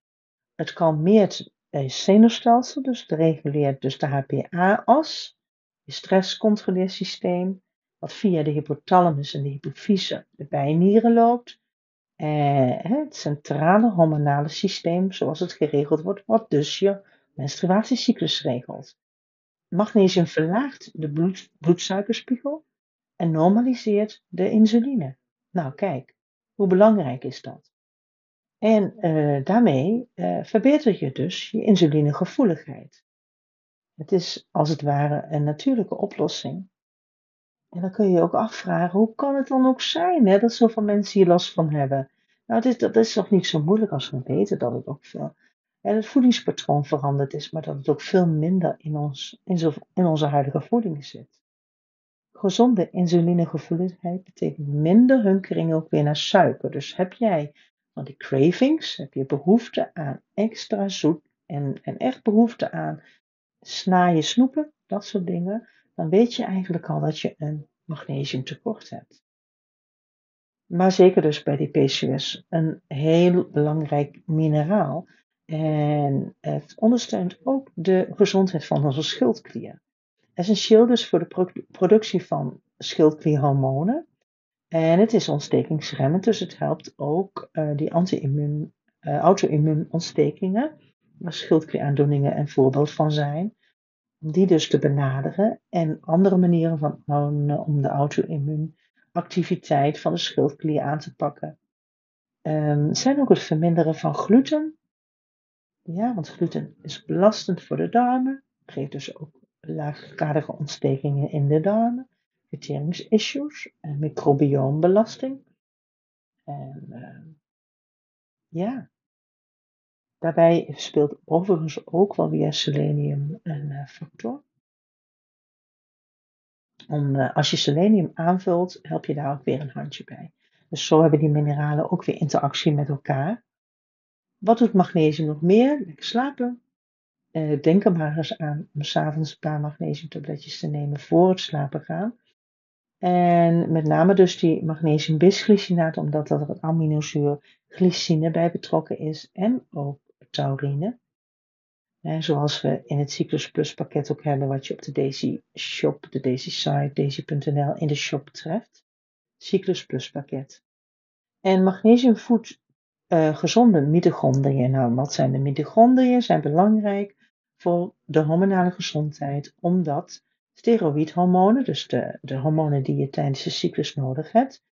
Het kalmeert je zenuwstelsel, dus het reguleert dus de HPA-as, je stresscontroleersysteem, wat via de hypothalamus en de hypofyse de bijnieren loopt. Eh, het centrale hormonale systeem, zoals het geregeld wordt, wat dus je menstruatiecyclus regelt. Magnesium verlaagt de bloed, bloedsuikerspiegel en normaliseert de insuline. Nou, kijk, hoe belangrijk is dat? En uh, daarmee uh, verbeter je dus je insulinegevoeligheid. Het is als het ware een natuurlijke oplossing. En dan kun je je ook afvragen, hoe kan het dan ook zijn hè, dat zoveel mensen hier last van hebben? Nou, dat is toch niet zo moeilijk als we weten dat het ook veel, hè, het voedingspatroon veranderd is, maar dat het ook veel minder in, ons, in, zo, in onze huidige voeding zit. Gezonde insulinegevoeligheid betekent minder hunkering ook weer naar suiker. Dus heb jij van die cravings, heb je behoefte aan extra zoet en, en echt behoefte aan snaaien, snoepen, dat soort dingen, dan weet je eigenlijk al dat je een magnesiumtekort hebt. Maar zeker dus bij die PCOS, een heel belangrijk mineraal. En het ondersteunt ook de gezondheid van onze schildklier essentieel dus voor de productie van schildklierhormonen. En het is ontstekingsremmend, dus het helpt ook uh, die anti-immuun, uh, auto-immuumontstekingen waar schildklieraandoeningen een voorbeeld van zijn. Om die dus te benaderen en andere manieren van om de auto-immuunactiviteit van de schildklier aan te pakken. Um, zijn ook het verminderen van gluten. Ja, want gluten is belastend voor de darmen. Geeft dus ook laaggradige ontstekingen in de darmen. Verteringsissues en microbioombelasting. En uh, ja, daarbij speelt overigens ook wel weer selenium een uh, factor. Om, uh, als je selenium aanvult, help je daar ook weer een handje bij. Dus zo hebben die mineralen ook weer interactie met elkaar. Wat doet magnesium nog meer? Lekker slapen. Uh, denk er maar eens aan om s'avonds een paar magnesiumtabletjes te nemen voor het slapen gaan. En met name dus die magnesium bisglycinaat, omdat er het aminozuur glycine bij betrokken is en ook taurine. En zoals we in het Cyclus Plus pakket ook hebben, wat je op de Daisy Shop, de Daisy site, daisy.nl in de shop treft. Cyclus Plus pakket. En magnesium voedt uh, gezonde mitochondriën. Nou, wat zijn de mitochondriën? Zijn belangrijk voor de hormonale gezondheid, omdat steroïdhormonen, dus de, de hormonen die je tijdens de cyclus nodig hebt,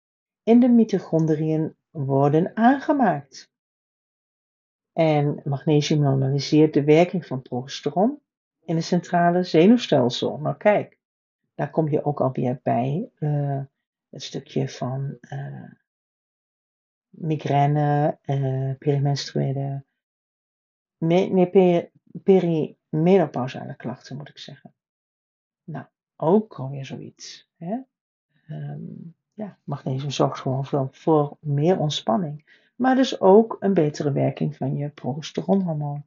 in de mitochondriën worden aangemaakt. En magnesium normaliseert de werking van progesteron in het centrale zenuwstelsel. Nou kijk, daar kom je ook alweer bij. Uh, het stukje van uh, migraine, uh, perimenstruele, me, nee, perimenopausale klachten moet ik zeggen. Nou, ook alweer zoiets. Hè? Um, ja, magnesium zorgt gewoon voor, meer ontspanning. Maar dus ook een betere werking van je progesteronhormoon.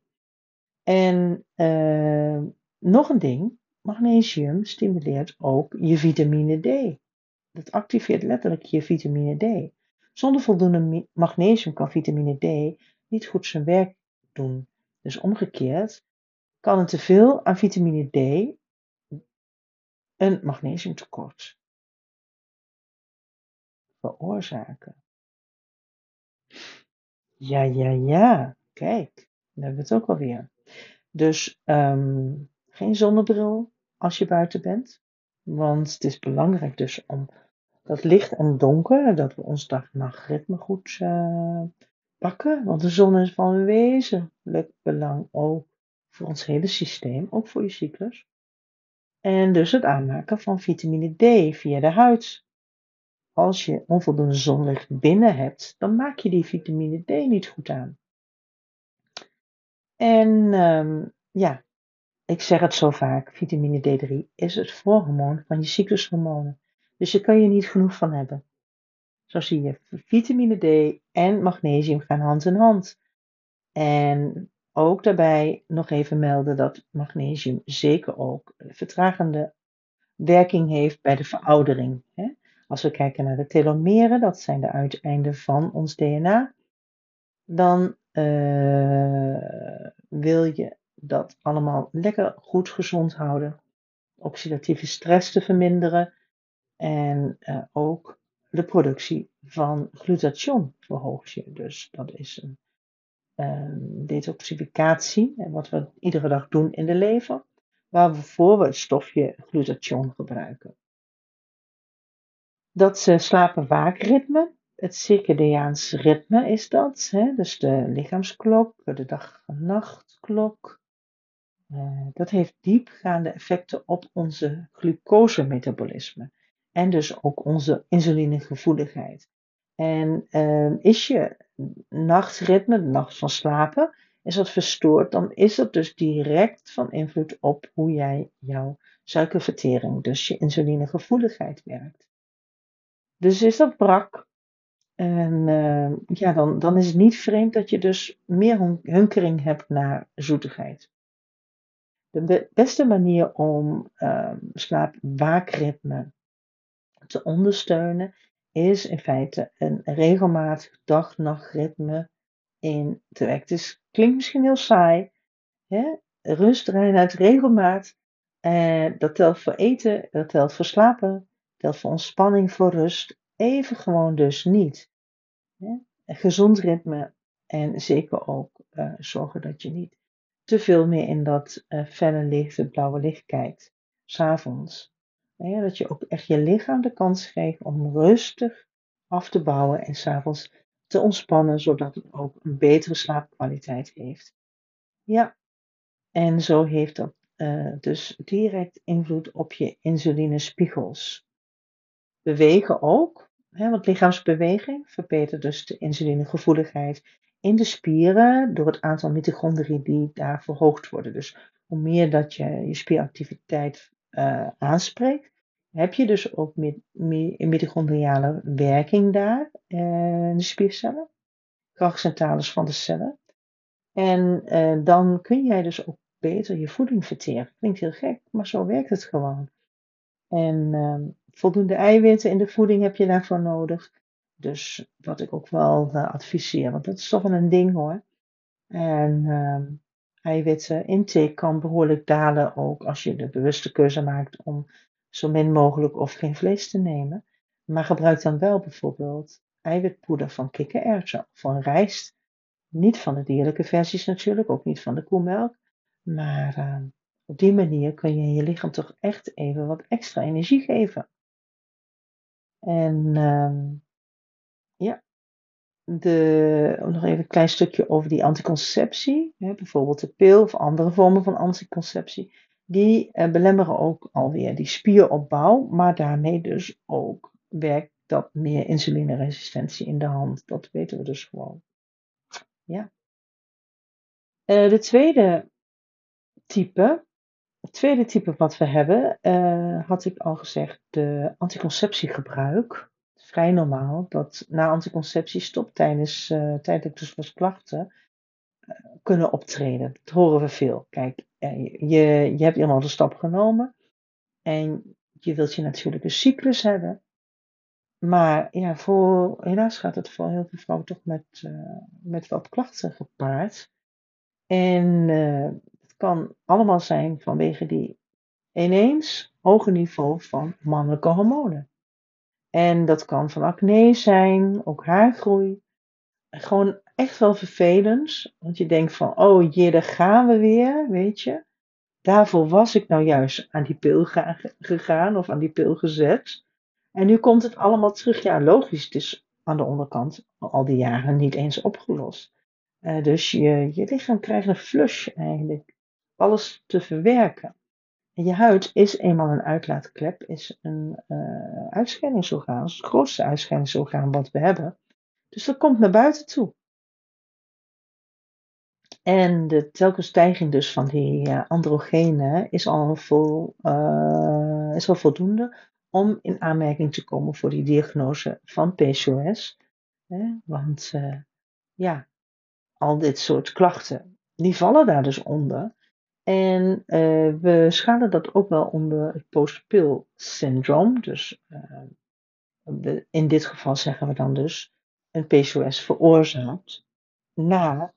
En uh, nog een ding, magnesium stimuleert ook je vitamine D. Dat activeert letterlijk je vitamine D. Zonder voldoende magnesium kan vitamine D niet goed zijn werk doen. Dus omgekeerd kan een teveel aan vitamine D een magnesiumtekort veroorzaken. Ja, ja, ja. Kijk, dan hebben we het ook alweer. Dus um, geen zonnebril als je buiten bent. Want het is belangrijk dus om dat licht en donker, dat we ons dag-nachtritme goed uh, Want de zon is van wezenlijk belang ook voor ons hele systeem, ook voor je cyclus. En dus het aanmaken van vitamine D via de huid. Als je onvoldoende zonlicht binnen hebt, dan maak je die vitamine D niet goed aan. En um, ja, ik zeg het zo vaak, vitamine D3 is het voorhormoon van je cyclushormonen. Dus je kan je niet genoeg van hebben. Zo zie je, vitamine D en magnesium gaan hand in hand. En ook daarbij nog even melden dat magnesium zeker ook vertragende werking heeft bij de veroudering. Als we kijken naar de telomeren, dat zijn de uiteinden van ons DNA, dan uh, wil je dat allemaal lekker goed gezond houden. Oxidatieve stress te verminderen en uh, ook de productie van glutathion verhoogt je. Dus dat is een um, detoxificatie, wat we iedere dag doen in de lever, waarvoor we het stofje glutathion gebruiken. Dat ze slapen waakritme, het circadiaans ritme is dat, hè? dus de lichaamsklok, de dag- en nachtklok. Uh, dat heeft diepgaande effecten op onze glucosemetabolisme en dus ook onze insulinegevoeligheid. En uh, is je nachtritme, de nacht van slapen, is dat verstoord, dan is dat dus direct van invloed op hoe jij jouw suikervertering, dus je insulinegevoeligheid werkt. Dus is dat brak. En uh, ja, dan, dan is het niet vreemd dat je dus meer hunkering hebt naar zoetigheid. De beste manier om uh, slaap-waakritme te ondersteunen is in feite een regelmatig dag-nachtritme in te werken. Klinkt misschien heel saai. Hè? Rust, reinheid, regelmaat. Uh, dat telt voor eten, dat telt voor slapen, telt voor ontspanning, voor rust. Even gewoon dus niet. Hè? Een gezond ritme en zeker ook uh, zorgen dat je niet te veel meer in dat uh, felle licht, het blauwe licht kijkt, s'avonds. Dat je ook echt je lichaam de kans geeft om rustig af te bouwen en s'avonds te ontspannen, zodat het ook een betere slaapkwaliteit heeft. Ja, en zo heeft dat uh, dus direct invloed op je insulinespiegels. Bewegen ook, hè, want lichaamsbeweging verbetert dus de insulinegevoeligheid in de spieren door het aantal mitochondriën die daar verhoogd worden. Dus hoe meer dat je je spieractiviteit uh, aanspreekt, heb je dus ook mitochondriale werking daar uh, in de spiercellen, krachtcentrales van de cellen. En uh, dan kun jij dus ook beter je voeding verteren. Klinkt heel gek, maar zo werkt het gewoon. En uh, voldoende eiwitten in de voeding heb je daarvoor nodig. Dus wat ik ook wel adviseer, want dat is toch wel een ding hoor. En uh, eiwitten intake kan behoorlijk dalen ook als je de bewuste keuze maakt om zo min mogelijk of geen vlees te nemen. Maar gebruik dan wel bijvoorbeeld eiwitpoeder van kikkererwten of van rijst. Niet van de dierlijke versies natuurlijk, ook niet van de koemelk. Maar uh, op die manier kun je je lichaam toch echt even wat extra energie geven. En uh, ja, de, nog even een klein stukje over die anticonceptie. Hè, bijvoorbeeld de pil of andere vormen van anticonceptie. Die uh, belemmeren ook alweer die spieropbouw, maar daarmee dus ook werkt dat meer insulineresistentie in de hand. Dat weten we dus gewoon. Ja. Uh, de tweede type, het tweede type wat we hebben, uh, had ik al gezegd, de anticonceptiegebruik. Het vrij normaal dat na anticonceptie stop tijdens uh, tijdelijk dus klachten uh, kunnen optreden. Dat horen we veel. Kijk, je, je hebt eenmaal de stap genomen en je wilt je natuurlijke cyclus hebben. Maar ja, voor, helaas gaat het voor heel veel vrouwen toch met, met wat klachten gepaard. En kan allemaal zijn vanwege die ineens hoge niveau van mannelijke hormonen. En dat kan van acne zijn, ook haargroei. Gewoon echt wel vervelend, want je denkt van, oh jee, daar gaan we weer, weet je. Daarvoor was ik nou juist aan die pil gegaan of aan die pil gezet. En nu komt het allemaal terug. Ja, logisch, het is aan de onderkant al die jaren niet eens opgelost. Uh, dus je, je lichaam krijgt een flush eigenlijk alles te verwerken. Je huid is eenmaal een uitlaatklep, is een uh, uitscheidingsorgaan, is het grootste uitscheidingsorgaan wat we hebben. Dus dat komt naar buiten toe. En de telkens stijging dus van die uh, androgenen is al, uh, is voldoende om in aanmerking te komen voor die diagnose van PCOS. Hè? Want ja, al dit soort klachten, die vallen daar dus onder. En uh, we schalen dat ook wel onder het postpil syndroom. Dus uh, in dit geval zeggen we dan dus een PCOS veroorzaakt na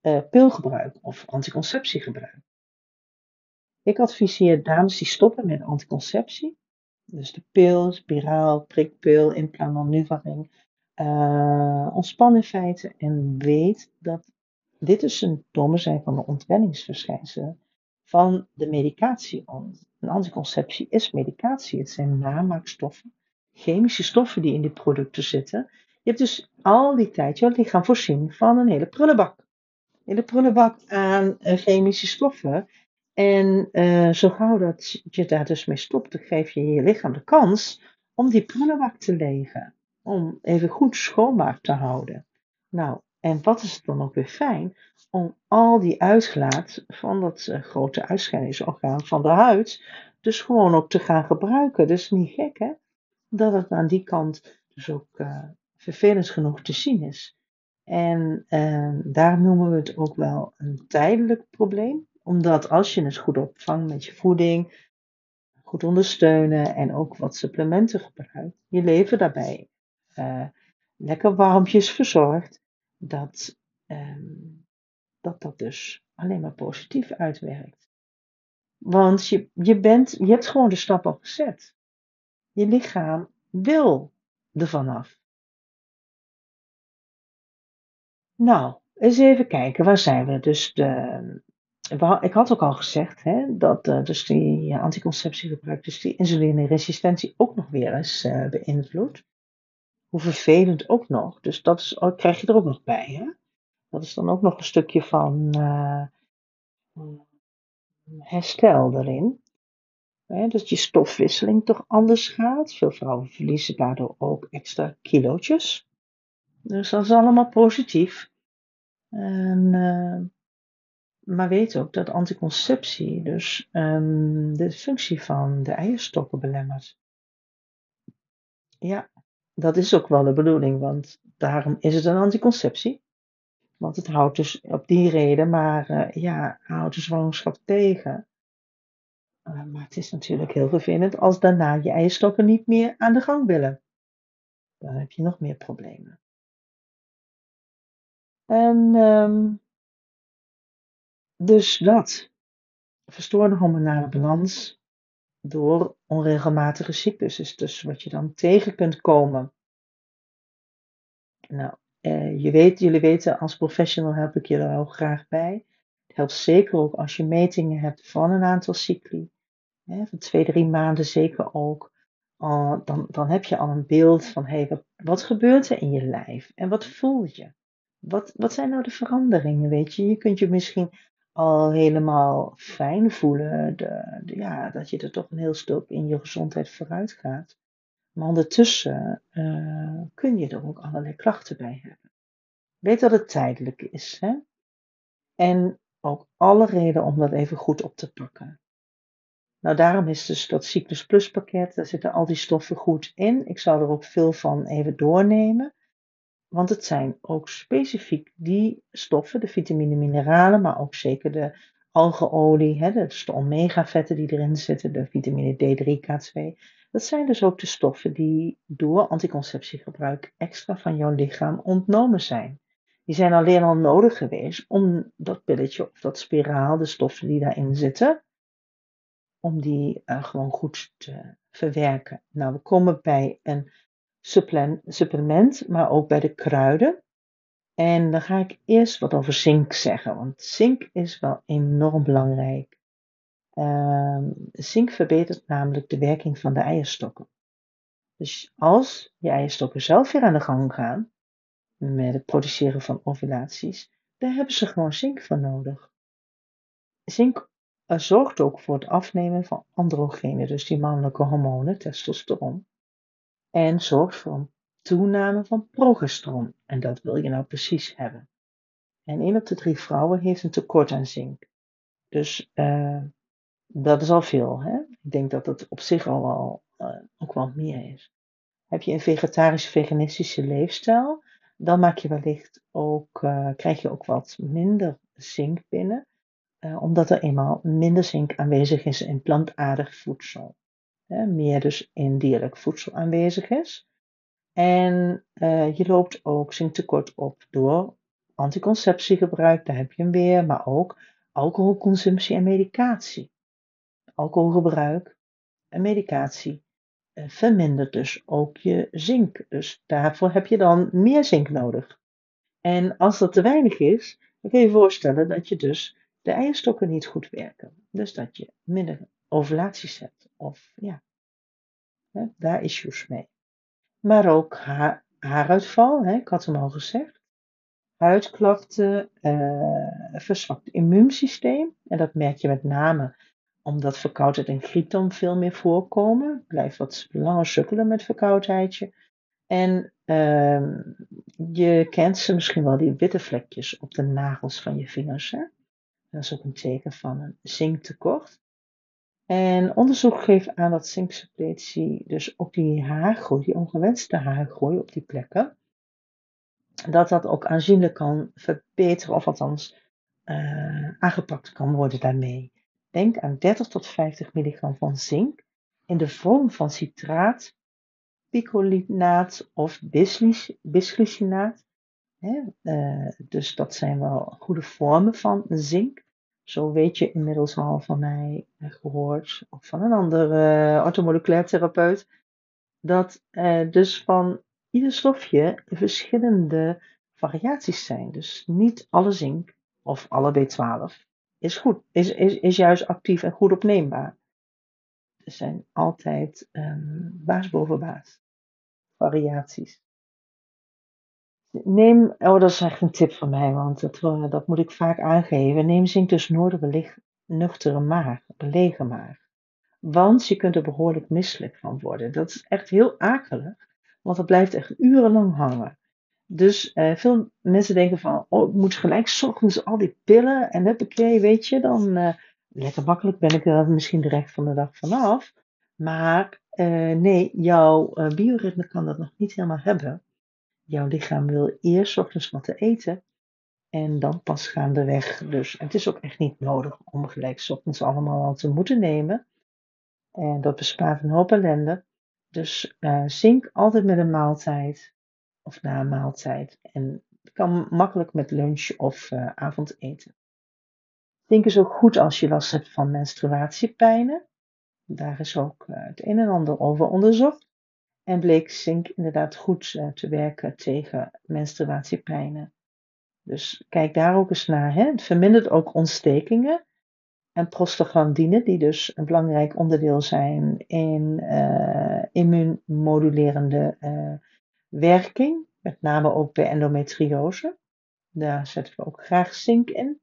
uh, pilgebruik of anticonceptiegebruik. Ik adviseer dames die stoppen met anticonceptie, dus de pil, spiraal, prikpil, implantan, nuvaring, ontspan in feite en weet dat dit is symptomen zijn van de ontwenningsverschijnselen van de medicatie. Een anticonceptie is medicatie. Het zijn namaakstoffen, chemische stoffen die in die producten zitten. Je hebt dus al die tijd je lichaam voorzien van een hele prullenbak. Een hele prullenbak aan uh, chemische stoffen. En uh, zo gauw dat je daar dus mee stopt, geef je je lichaam de kans om die prullenbak te legen. Om even goed schoonmaak te houden. Nou, en wat is het dan ook weer fijn om al die uitgelaat van dat uh, grote uitscheidingsorgaan van de huid, dus gewoon ook te gaan gebruiken. Dus niet gek hè, dat het aan die kant dus ook uh, vervelend genoeg te zien is. En uh, daar noemen we het ook wel een tijdelijk probleem, omdat als je het goed opvangt met je voeding, goed ondersteunen en ook wat supplementen gebruikt, je leven daarbij lekker warmpjes verzorgt, dat, um, dat dat dus alleen maar positief uitwerkt. Want je, je, bent, je hebt gewoon de stap al gezet. Je lichaam wil er vanaf. Nou, eens even kijken, waar zijn we? Dus de ik had ook al gezegd hè, dat uh, dus die anticonceptiegebruik, dus die insulineresistentie ook nog weer eens uh, beïnvloedt. Hoe vervelend ook nog. Dus dat oh, krijg je er ook nog bij. Hè? Dat is dan ook nog een stukje van uh, herstel erin. Hè, dat je stofwisseling toch anders gaat. Veel vrouwen verliezen daardoor ook extra kilootjes. Dus dat is allemaal positief. En, maar weet ook dat anticonceptie dus um, de functie van de eierstokken belemmert. Ja, dat is ook wel de bedoeling, want daarom is het een anticonceptie. Want het houdt dus op die reden maar, uh, ja, houdt de zwangerschap tegen. Uh, maar het is natuurlijk heel vervelend als daarna je eierstokken niet meer aan de gang willen. Dan heb je nog meer problemen. En um, dus dat. Verstoorde hormonale balans door onregelmatige cyclus dus wat je dan tegen kunt komen. Nou, eh, je weet, jullie weten, als professional help ik je er ook graag bij. Het helpt zeker ook als je metingen hebt van een aantal cycli. Hè, van twee, drie maanden zeker ook. Dan, dan heb je al een beeld van, hey, wat, wat gebeurt er in je lijf? En wat voel je? Wat, wat zijn nou de veranderingen, weet je? Je kunt je misschien al helemaal fijn voelen. De, ja, dat je er toch een heel stuk in je gezondheid vooruit gaat. Maar ondertussen uh, kun je er ook allerlei klachten bij hebben. Weet dat het tijdelijk is. Hè? En ook alle reden om dat even goed op te pakken. Nou, daarom is dus dat Cyclus Plus pakket, daar zitten al die stoffen goed in. Ik zal er ook veel van even doornemen. Want het zijn ook specifiek die stoffen, de vitamine, mineralen, maar ook zeker de algeolie, hè, dus de omega-vetten die erin zitten, de vitamine D3, K2. Dat zijn dus ook de stoffen die door anticonceptiegebruik extra van jouw lichaam ontnomen zijn. Die zijn alleen al nodig geweest om dat pilletje of dat spiraal, de stoffen die daarin zitten, om die uh, gewoon goed te verwerken. Nou, we komen bij een supplement, maar ook bij de kruiden. En dan ga ik eerst wat over zink zeggen, want zink is wel enorm belangrijk. Uh, zink verbetert namelijk de werking van de eierstokken. Dus als je eierstokken zelf weer aan de gang gaan met het produceren van ovulaties, daar hebben ze gewoon zink voor nodig. Zink zorgt ook voor het afnemen van androgenen, dus die mannelijke hormonen, testosteron en zorgt voor een toename van progesteron. En dat wil je nou precies hebben. En 1 op de 3 vrouwen heeft een tekort aan zink. Dus uh, dat is al veel. Hè? Ik denk dat het op zich al wel, uh, ook wel meer is. Heb je een vegetarische, veganistische leefstijl, dan maak je wellicht ook, uh, krijg je ook wat minder zink binnen. omdat er eenmaal minder zink aanwezig is in plantaardig voedsel meer dus in dierlijk voedsel aanwezig is. En uh, je loopt ook zinktekort op door anticonceptiegebruik, daar heb je hem weer, maar ook alcoholconsumptie en medicatie. Alcoholgebruik en medicatie uh, vermindert dus ook je zink. Dus daarvoor heb je dan meer zink nodig. En als dat te weinig is, dan kun je je voorstellen dat je dus de eierstokken niet goed werken. Dus dat je minder ovulaties hebt. Of ja, hè, daar issues mee. Maar ook haar, haaruitval, hè, ik had hem al gezegd. Huidklachten, uh, verzwakt immuunsysteem. En dat merk je met name omdat verkoudheid en griep veel meer voorkomen. Blijf wat langer sukkelen met verkoudheidje. En uh, je kent ze misschien wel, die witte vlekjes op de nagels van je vingers. Hè? Dat is ook een teken van een zinktekort. En onderzoek geeft aan dat zinksuppletie, dus ook die haargroei, die ongewenste haargroei op die plekken, dat dat ook aanzienlijk kan verbeteren, of althans uh, aangepakt kan worden daarmee. Denk aan 30 tot 50 milligram van zink in de vorm van citraat, picolinaat of bisglycinaat. Uh, dus dat zijn wel goede vormen van zink. Zo weet je inmiddels al van mij gehoord, of van een andere uh, orthomoleculair therapeut, dat uh, dus van ieder stofje verschillende variaties zijn. Dus niet alle zink of alle B12 is goed, is, is, is juist actief en goed opneembaar. Er zijn altijd um, baas boven baas. Variaties. Neem, oh dat is echt een tip van mij, want dat, eh, dat moet ik vaak aangeven. Neem zink dus noorden belig, nuchtere maag, belegen maag. Want je kunt er behoorlijk misselijk van worden. Dat is echt heel akelig, want dat blijft echt urenlang hangen. Dus uh, veel mensen denken van, oh, ik moet gelijk s ochtends al die pillen en huppakee, weet je, dan uh, lekker makkelijk ben ik er misschien direct van de dag vanaf. Maar nee, jouw bioritme kan dat nog niet helemaal hebben. Jouw lichaam wil eerst ochtends wat te eten en dan pas gaandeweg. Dus het is ook echt niet nodig om gelijk ochtends allemaal al te moeten nemen. En dat bespaart een hoop ellende. Dus zink altijd met een maaltijd of na een maaltijd. En kan makkelijk met lunch of uh, avondeten. Denk is ook goed als je last hebt van menstruatiepijnen. Daar is ook uh, het een en ander over onderzocht. En bleek zink inderdaad goed uh, te werken tegen menstruatiepijnen. Dus kijk daar ook eens naar. Hè? Het vermindert ook ontstekingen. En prostaglandine, die dus een belangrijk onderdeel zijn in immuunmodulerende werking, met name ook bij endometriose. Daar zetten we ook graag zink in.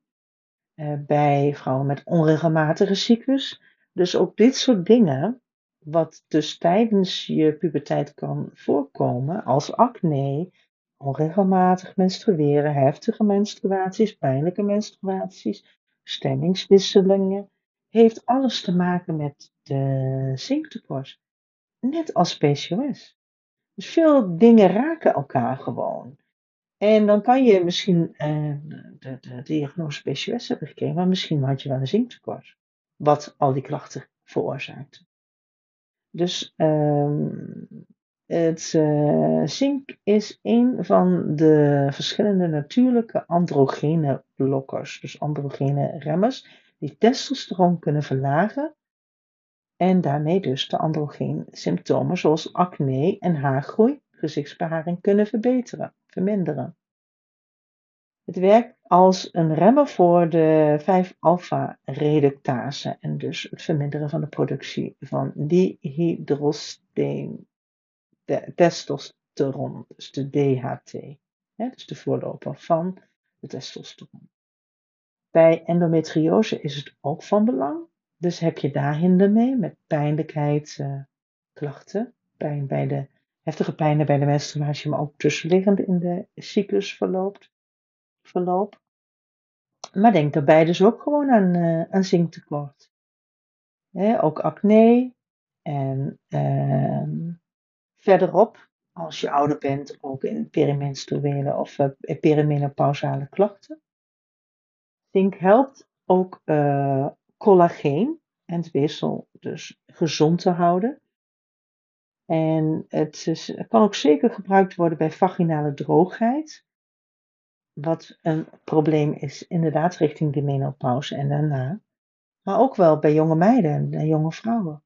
Bij vrouwen met onregelmatige cyclus. Dus ook dit soort dingen, wat dus tijdens je puberteit kan voorkomen, als acne, onregelmatig menstrueren, heftige menstruaties, pijnlijke menstruaties, stemmingswisselingen, heeft alles te maken met de zinktekort. Net als PCOS. Dus veel dingen raken elkaar gewoon. En dan kan je misschien uh, de, diagnose PCOS hebben gekregen, maar misschien had je wel een zinktekort. Wat al die klachten veroorzaakt. Dus um, het uh, zink is een van de verschillende natuurlijke androgene blokkers, dus androgene remmers, die testosteron kunnen verlagen en daarmee dus de androgeen symptomen zoals acne en haargroei, gezichtsbeharing kunnen verbeteren, verminderen. Het werkt als een remmer voor de 5-alpha-reductase en dus het verminderen van de productie van dihydrosteen testosteron, dus de DHT, hè, dus de voorloper van de testosteron. Bij endometriose is het ook van belang dus heb je daar hinder mee met pijnlijkheidsklachten, uh, pijn bij de heftige pijnen bij de menstruatie, maar ook tussenliggend in de cyclusverloop. Verloop. Maar denk daarbij dus ook gewoon aan, uh, aan zinktekort. ook acne en uh, verderop, als je ouder bent, ook in perimenstruele of uh, perimenopausale klachten. Zink helpt ook uh, collageen en het weefsel dus gezond te houden. En het, kan ook zeker gebruikt worden bij vaginale droogheid. Wat een probleem is, inderdaad, richting de menopauze en daarna. Maar ook wel bij jonge meiden en jonge vrouwen.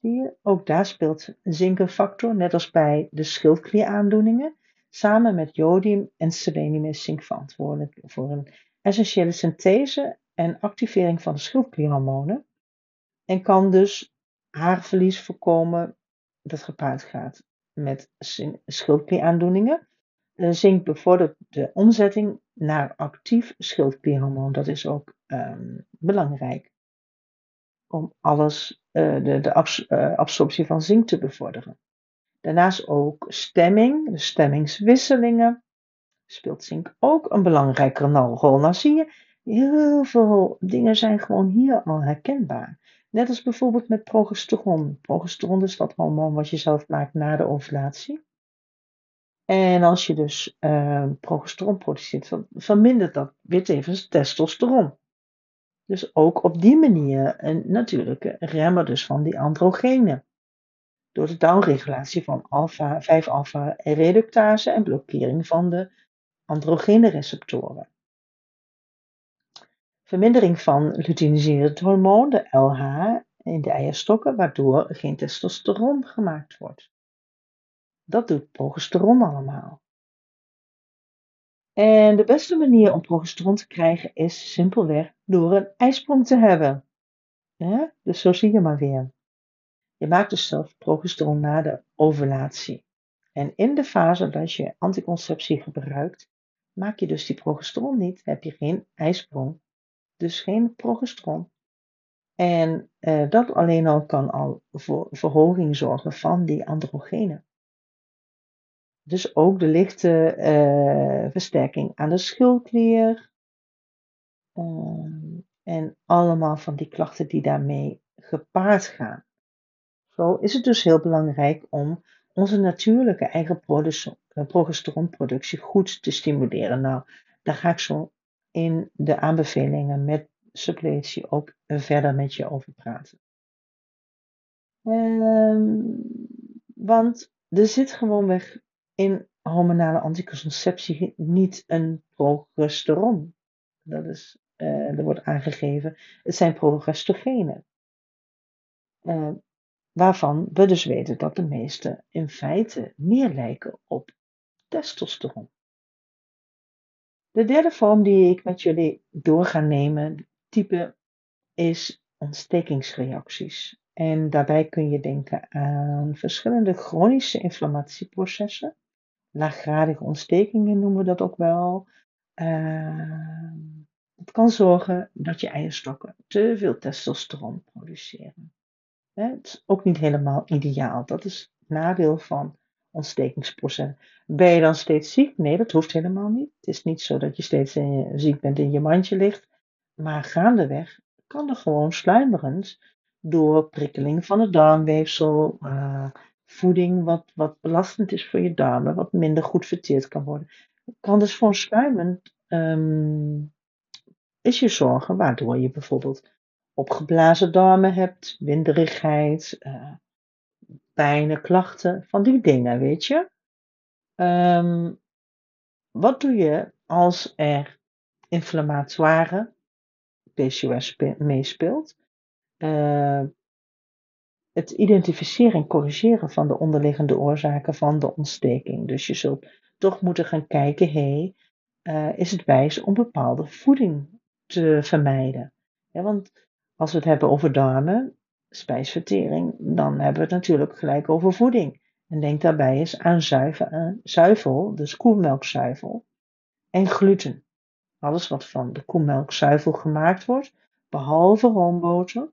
Zie je, ook daar speelt zink een factor, net als bij de schildklieraandoeningen. Samen met jodium en selenium is zink verantwoordelijk voor een essentiële synthese en activering van de schildklierhormonen en kan dus haarverlies voorkomen dat gepaard gaat met schildklieraandoeningen. Zink bevordert de omzetting naar actief schildklierhormoon. Dat is ook um, belangrijk om alles, uh, de, de uh, absorptie van zink te bevorderen. Daarnaast ook stemming, de stemmingswisselingen, speelt zink ook een belangrijke rol. Nou zie je, Heel veel dingen zijn gewoon hier al herkenbaar. Net als bijvoorbeeld met progesteron. Progesteron is dat hormoon wat je zelf maakt na de ovulatie. En als je dus uh, progesteron produceert, vermindert dat weer tevens testosteron. Dus ook op die manier een natuurlijke remmer dus van die androgenen. Door de downregulatie van alpha, 5-alpha-reductase en blokkering van de androgene receptoren vermindering van luteiniserend hormoon, de LH, in de eierstokken, waardoor geen testosteron gemaakt wordt. Dat doet progesteron allemaal. En de beste manier om progesteron te krijgen is simpelweg door een ijsprong te hebben. Dus zo zie je maar weer. Je maakt dus zelf progesteron na de ovulatie. En in de fase dat je anticonceptie gebruikt, maak je dus die progesteron niet, heb je geen ijsprong, dus geen progesteron. En uh, dat alleen al kan al voor verhoging zorgen van die androgenen. Dus ook de lichte uh, versterking aan de schildklier. Uh, en allemaal van die klachten die daarmee gepaard gaan. Zo is het dus heel belangrijk om onze natuurlijke eigen eh, progesteronproductie goed te stimuleren. Nou, daar ga ik zo in de aanbevelingen met suppletie ook verder met je over praten. Um, want er zit gewoonweg in hormonale anticonceptie niet een progesteron. Dat is, uh, er wordt aangegeven, het zijn progestogenen. Uh, waarvan we dus weten dat de meeste in feite meer lijken op testosteron. De derde vorm die ik met jullie door ga nemen, type, is ontstekingsreacties. En daarbij kun je denken aan verschillende chronische inflammatieprocessen. Laaggradige ontstekingen noemen we dat ook wel. Uh, het kan zorgen dat je eierstokken te veel testosteron produceren. Het is ook niet helemaal ideaal. Dat is het nadeel van ontstekingsprocessen. Ben je dan steeds ziek? Nee, dat hoeft helemaal niet. Het is niet zo dat je steeds ziek bent en je mandje ligt. Maar gaandeweg kan er gewoon sluimerend door prikkeling van het darmweefsel, uh, voeding wat, wat belastend is voor je darmen, wat minder goed verteerd kan worden. Kan dus gewoon sluimend um, is je zorgen, waardoor je bijvoorbeeld opgeblazen darmen hebt, winderigheid, uh, pijnen, klachten, van die dingen, weet je. Um, wat doe je als er inflammatoire PCOS meespeelt? Uh, het identificeren en corrigeren van de onderliggende oorzaken van de ontsteking. Dus je zult toch moeten gaan kijken, hé, hey, uh, is het wijs om bepaalde voeding te vermijden? Ja, want als we het hebben over darmen, spijsvertering, dan hebben we het natuurlijk gelijk over voeding. En denk daarbij eens aan zuivel, uh, zuivel dus koemelkzuivel, en gluten. Alles wat van de koemelkzuivel gemaakt wordt, behalve roomboter.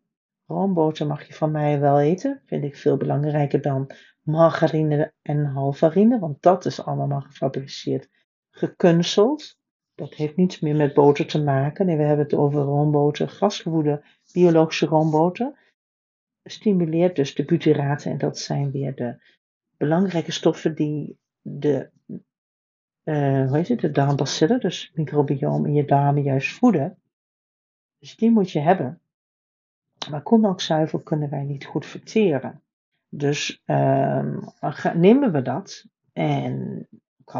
Roomboter mag je van mij wel eten, vind ik veel belangrijker dan margarine en halvarine, want dat is allemaal gefabriceerd, gekunsteld. Dat heeft niets meer met boter te maken. Nee, we hebben het over roomboter, grasgewoede biologische roomboter. Stimuleert dus de butyraten en dat zijn weer de belangrijke stoffen die de, uh, hoe heet het, de darmbacillen, dus microbiome in je darmen juist voeden. Dus die moet je hebben. Maar koemelkzuivel kunnen wij niet goed verteren. Dus uh, nemen we dat en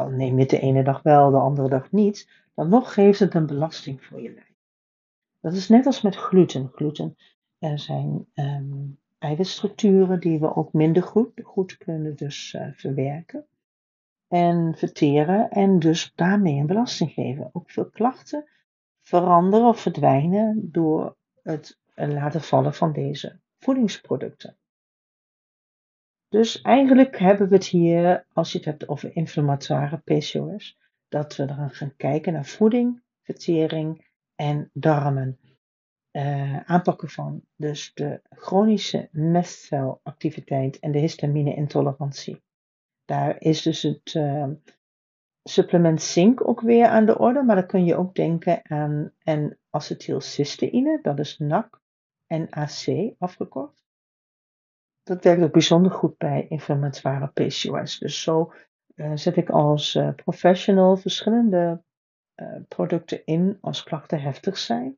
neem je het de ene dag wel, de andere dag niet, dan nog geeft het een belasting voor je lijf. Dat is net als met gluten. Gluten er zijn um, eiwitstructuren die we ook minder goed, goed kunnen dus uh, verwerken en verteren en dus daarmee een belasting geven. Ook veel klachten veranderen of verdwijnen door het laten vallen van deze voedingsproducten. Dus eigenlijk hebben we het hier, als je het hebt over inflammatoire PCOS, dat we dan gaan kijken naar voeding, vertering en darmen. Uh, aanpakken van dus de chronische mestcelactiviteit en de histamine-intolerantie. Daar is dus het uh, supplement zink ook weer aan de orde, maar dan kun je ook denken aan en acetylcysteïne, dat is NAC en AC afgekort. Dat werkt ook bijzonder goed bij inflammatoire PCOS. Dus zo uh, zet ik als professional verschillende producten in als klachten heftig zijn.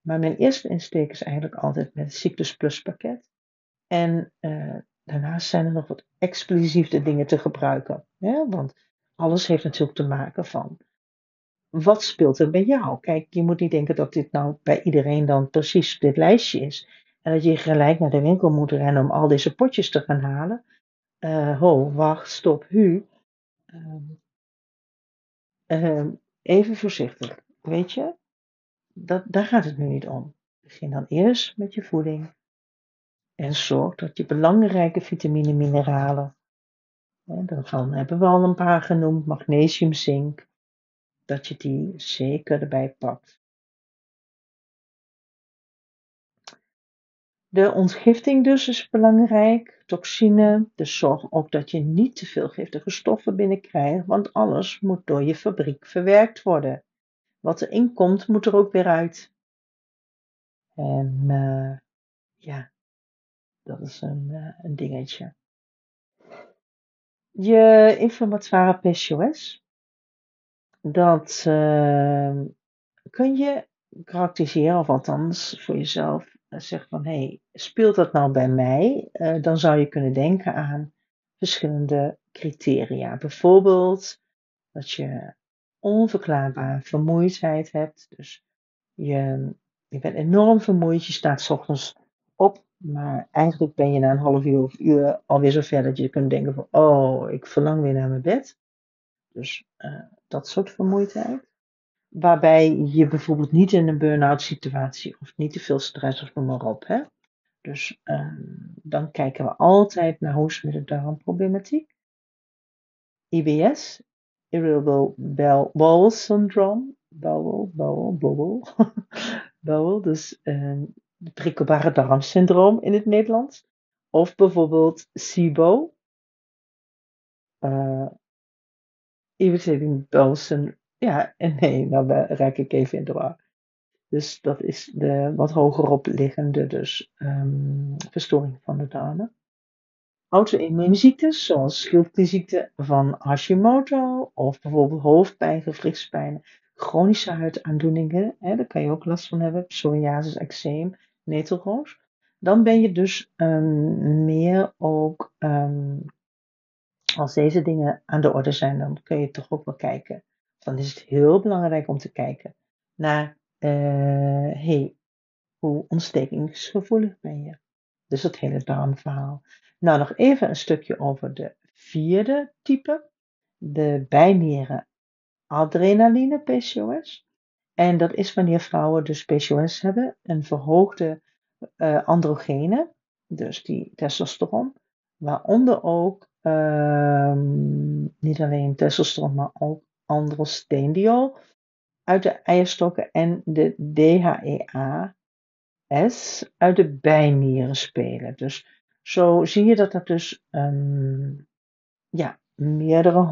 Maar mijn eerste insteek is eigenlijk altijd met het Cyclus Plus pakket. En daarnaast zijn er nog wat exclusieve dingen te gebruiken. Want alles heeft natuurlijk te maken van wat speelt er bij jou? Kijk, je moet niet denken dat dit nou bij iedereen dan precies dit lijstje is. En dat je gelijk naar de winkel moet rennen om al deze potjes te gaan halen. Uh, ho, wacht, stop, hu. Uh, ehm, even voorzichtig. Weet je, dat, daar gaat het nu niet om. Begin dan eerst met je voeding. En zorg dat je belangrijke vitamine mineralen, hè, daarvan hebben we al een paar genoemd, magnesium, zink, dat je die zeker erbij pakt. De ontgifting dus is belangrijk, toxine, dus zorg ook dat je niet te veel giftige stoffen binnenkrijgt, want alles moet door je fabriek verwerkt worden. Wat erin komt, moet er ook weer uit. En uh, ja, dat is een, een dingetje. Je inflammatoire PCOS, dat uh, kun je karakteriseren, of althans voor jezelf zeg van hé, hey, speelt dat nou bij mij? Uh, dan zou je kunnen denken aan verschillende criteria. Bijvoorbeeld dat je onverklaarbare vermoeidheid hebt. Dus je, je bent enorm vermoeid, je staat s ochtends op, maar eigenlijk ben je na een half uur of uur alweer zo ver dat je kunt denken van oh, ik verlang weer naar mijn bed. Dus uh, dat soort vermoeidheid waarbij je bijvoorbeeld niet in een burn-out situatie of niet te veel stress of noem maar op. Hè? Dus um, dan kijken we altijd naar hoe met darmproblematiek. IBS, Irritable Bowel Syndrome, bowel, bowel, bowel, bowel, dus um, prikkelbare darmsyndroom in het Nederlands. Of bijvoorbeeld SIBO, uh, Irritating Syndrome ja en nee, nou raak ik even in de war. Dus dat is de wat hogerop liggende dus, um, verstoring van de darmen. Auto-immuunziektes zoals schildklierziekte van Hashimoto of bijvoorbeeld hoofdpijn, gewrichtspijn, chronische huidaandoeningen, hè, daar kan je ook last van hebben, psoriasis, eczeem, netelroos. Dan ben je dus um, meer ook, um, als deze dingen aan de orde zijn, dan kun je toch ook wel kijken dan is het heel belangrijk om te kijken naar, uh, hey, hoe ontstekingsgevoelig ben je? Dus het hele darmverhaal. Nou, nog even een stukje over de vierde type, de bijnieren adrenaline PCOS. En dat is wanneer vrouwen dus PCOS hebben, een verhoogde uh, androgene, dus die testosteron, waaronder ook uh, niet alleen testosteron, maar ook androstenediol uit de eierstokken en de DHEA-S uit de bijnieren spelen. Dus zo zie je dat er dus um, ja, meerdere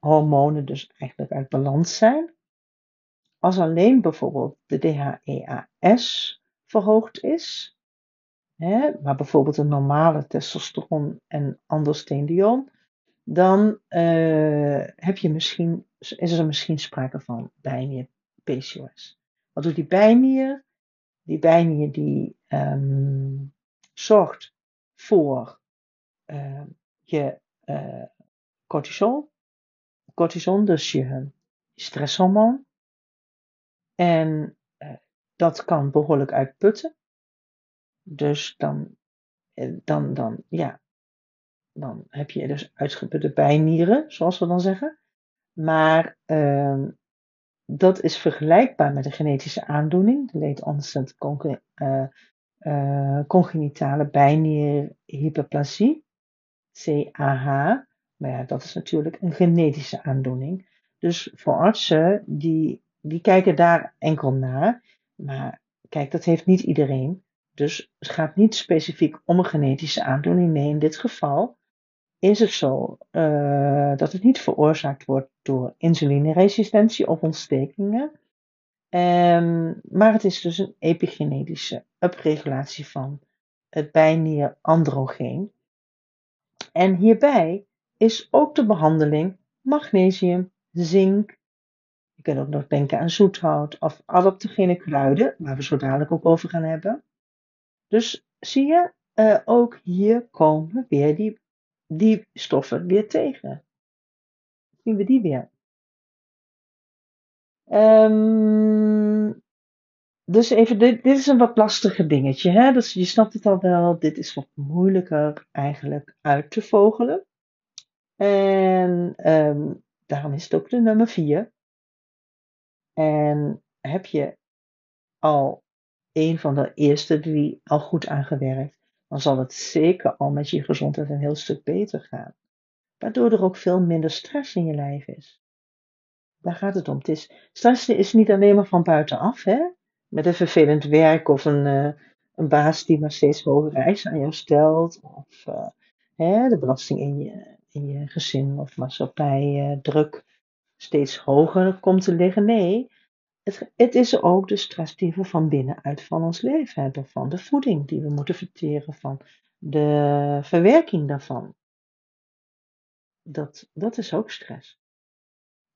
hormonen dus eigenlijk uit balans zijn. Als alleen bijvoorbeeld de DHEA-S verhoogd is, maar bijvoorbeeld een normale testosteron en androstenediol, dan uh, heb je misschien is er misschien sprake van bijnier PCOS. Wat doet die bijnier? Die bijnier die um, zorgt voor uh, je uh, cortisol. Cortisol, dus je stresshormoon. En dat kan behoorlijk uitputten. Dus dan, dan, dan, ja, dan heb je dus uitgeputte bijnieren, zoals we dan zeggen. Maar uh, dat is vergelijkbaar met een genetische aandoening, de late onset con congenitale bijnierhyperplasie, CAH. Maar ja, dat is natuurlijk een genetische aandoening. Dus voor artsen, die, die kijken daar enkel naar. Maar kijk, dat heeft niet iedereen. Dus het gaat niet specifiek om een genetische aandoening. Nee, in dit geval is het zo uh, dat het niet veroorzaakt wordt door insulineresistentie of ontstekingen. Um, maar het is dus een epigenetische upregulatie van het bijnier androgeen. En hierbij is ook de behandeling magnesium, zink. Je kunt ook nog denken aan zoethout of adaptogene kruiden, waar we zo dadelijk ook over gaan hebben. Dus zie je, uh, ook hier komen weer die die stoffen weer tegen. Zien we die weer. Um, dus even, dit, dit, is een wat lastiger dingetje. Hè? Dus je snapt het al wel, dit is wat moeilijker eigenlijk uit te vogelen. En um, daarom is het ook de nummer 4. En heb je al een van de eerste drie al goed aangewerkt, dan zal het zeker al met je gezondheid een heel stuk beter gaan. Waardoor er ook veel minder stress in je lijf is. Daar gaat het om. Het is, stress is niet alleen maar van buitenaf, hè? met een vervelend werk of een, uh, een baas die maar steeds hogere eisen aan jou stelt, of uh, hè, de belasting in je, in je gezin of maatschappij uh, druk steeds hoger komt te liggen. Nee, het, het, is ook de stress die we van binnenuit van ons leven hebben, van de voeding die we moeten verteren, van de verwerking daarvan. Dat, dat is ook stress.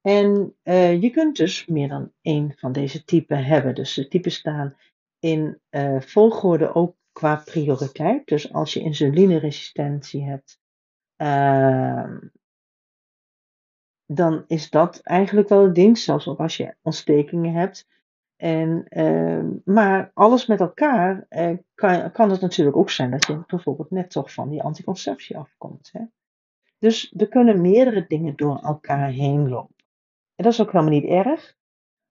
En uh, je kunt dus meer dan één van deze typen hebben. Dus de typen staan in uh, volgorde ook qua prioriteit. Dus als je insulineresistentie hebt, uh, dan is dat eigenlijk wel het ding. Zelfs ook als je ontstekingen hebt. En, ehm, maar alles met elkaar eh, kan, kan het natuurlijk ook zijn dat je bijvoorbeeld net toch van die anticonceptie afkomt. Hè? Dus er kunnen meerdere dingen door elkaar heen lopen. En dat is ook helemaal niet erg,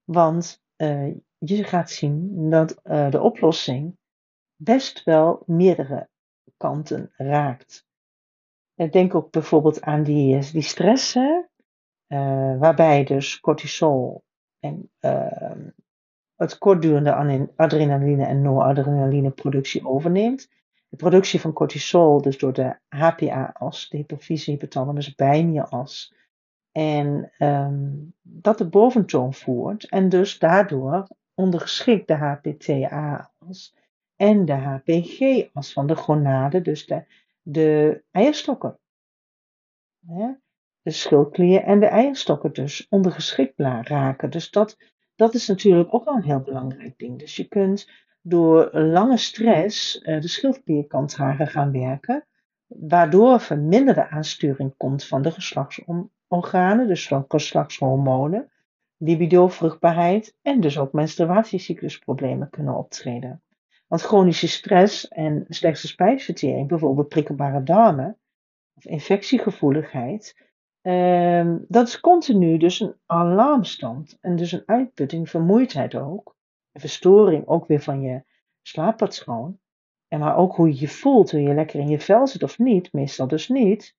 want uh, je gaat zien dat uh, de oplossing best wel meerdere kanten raakt. Denk ook bijvoorbeeld aan die, eh, die stress, uh, waarbij dus cortisol en uh, het kortdurende adrenaline en noradrenaline productie overneemt. De productie van cortisol, dus door de HPA-as, de hypofyse-hypothalamus bijnieras, en um, dat de boventoon voert en dus daardoor ondergeschikt de HPTA-as en de HPG-as van de gonade, dus de, de eierstokken. De schildklier en de eierstokken dus ondergeschikt raken. Dus dat, dat is natuurlijk ook wel een heel belangrijk ding. Dus je kunt door lange stress uh, de schildklierkant gaan werken, waardoor verminderde aansturing komt van de geslachtsom organen, dus van geslachtshormonen, libido, vruchtbaarheid en dus ook menstruatiecyclusproblemen kunnen optreden. Want chronische stress en slechte spijsvertering, bijvoorbeeld prikkelbare darmen of infectiegevoeligheid, eh, dat is continu dus een alarmstand en dus een uitputting, vermoeidheid ook, een verstoring ook weer van je slaappatroon. En maar ook hoe je je voelt, hoe je lekker in je vel zit of niet, meestal dus niet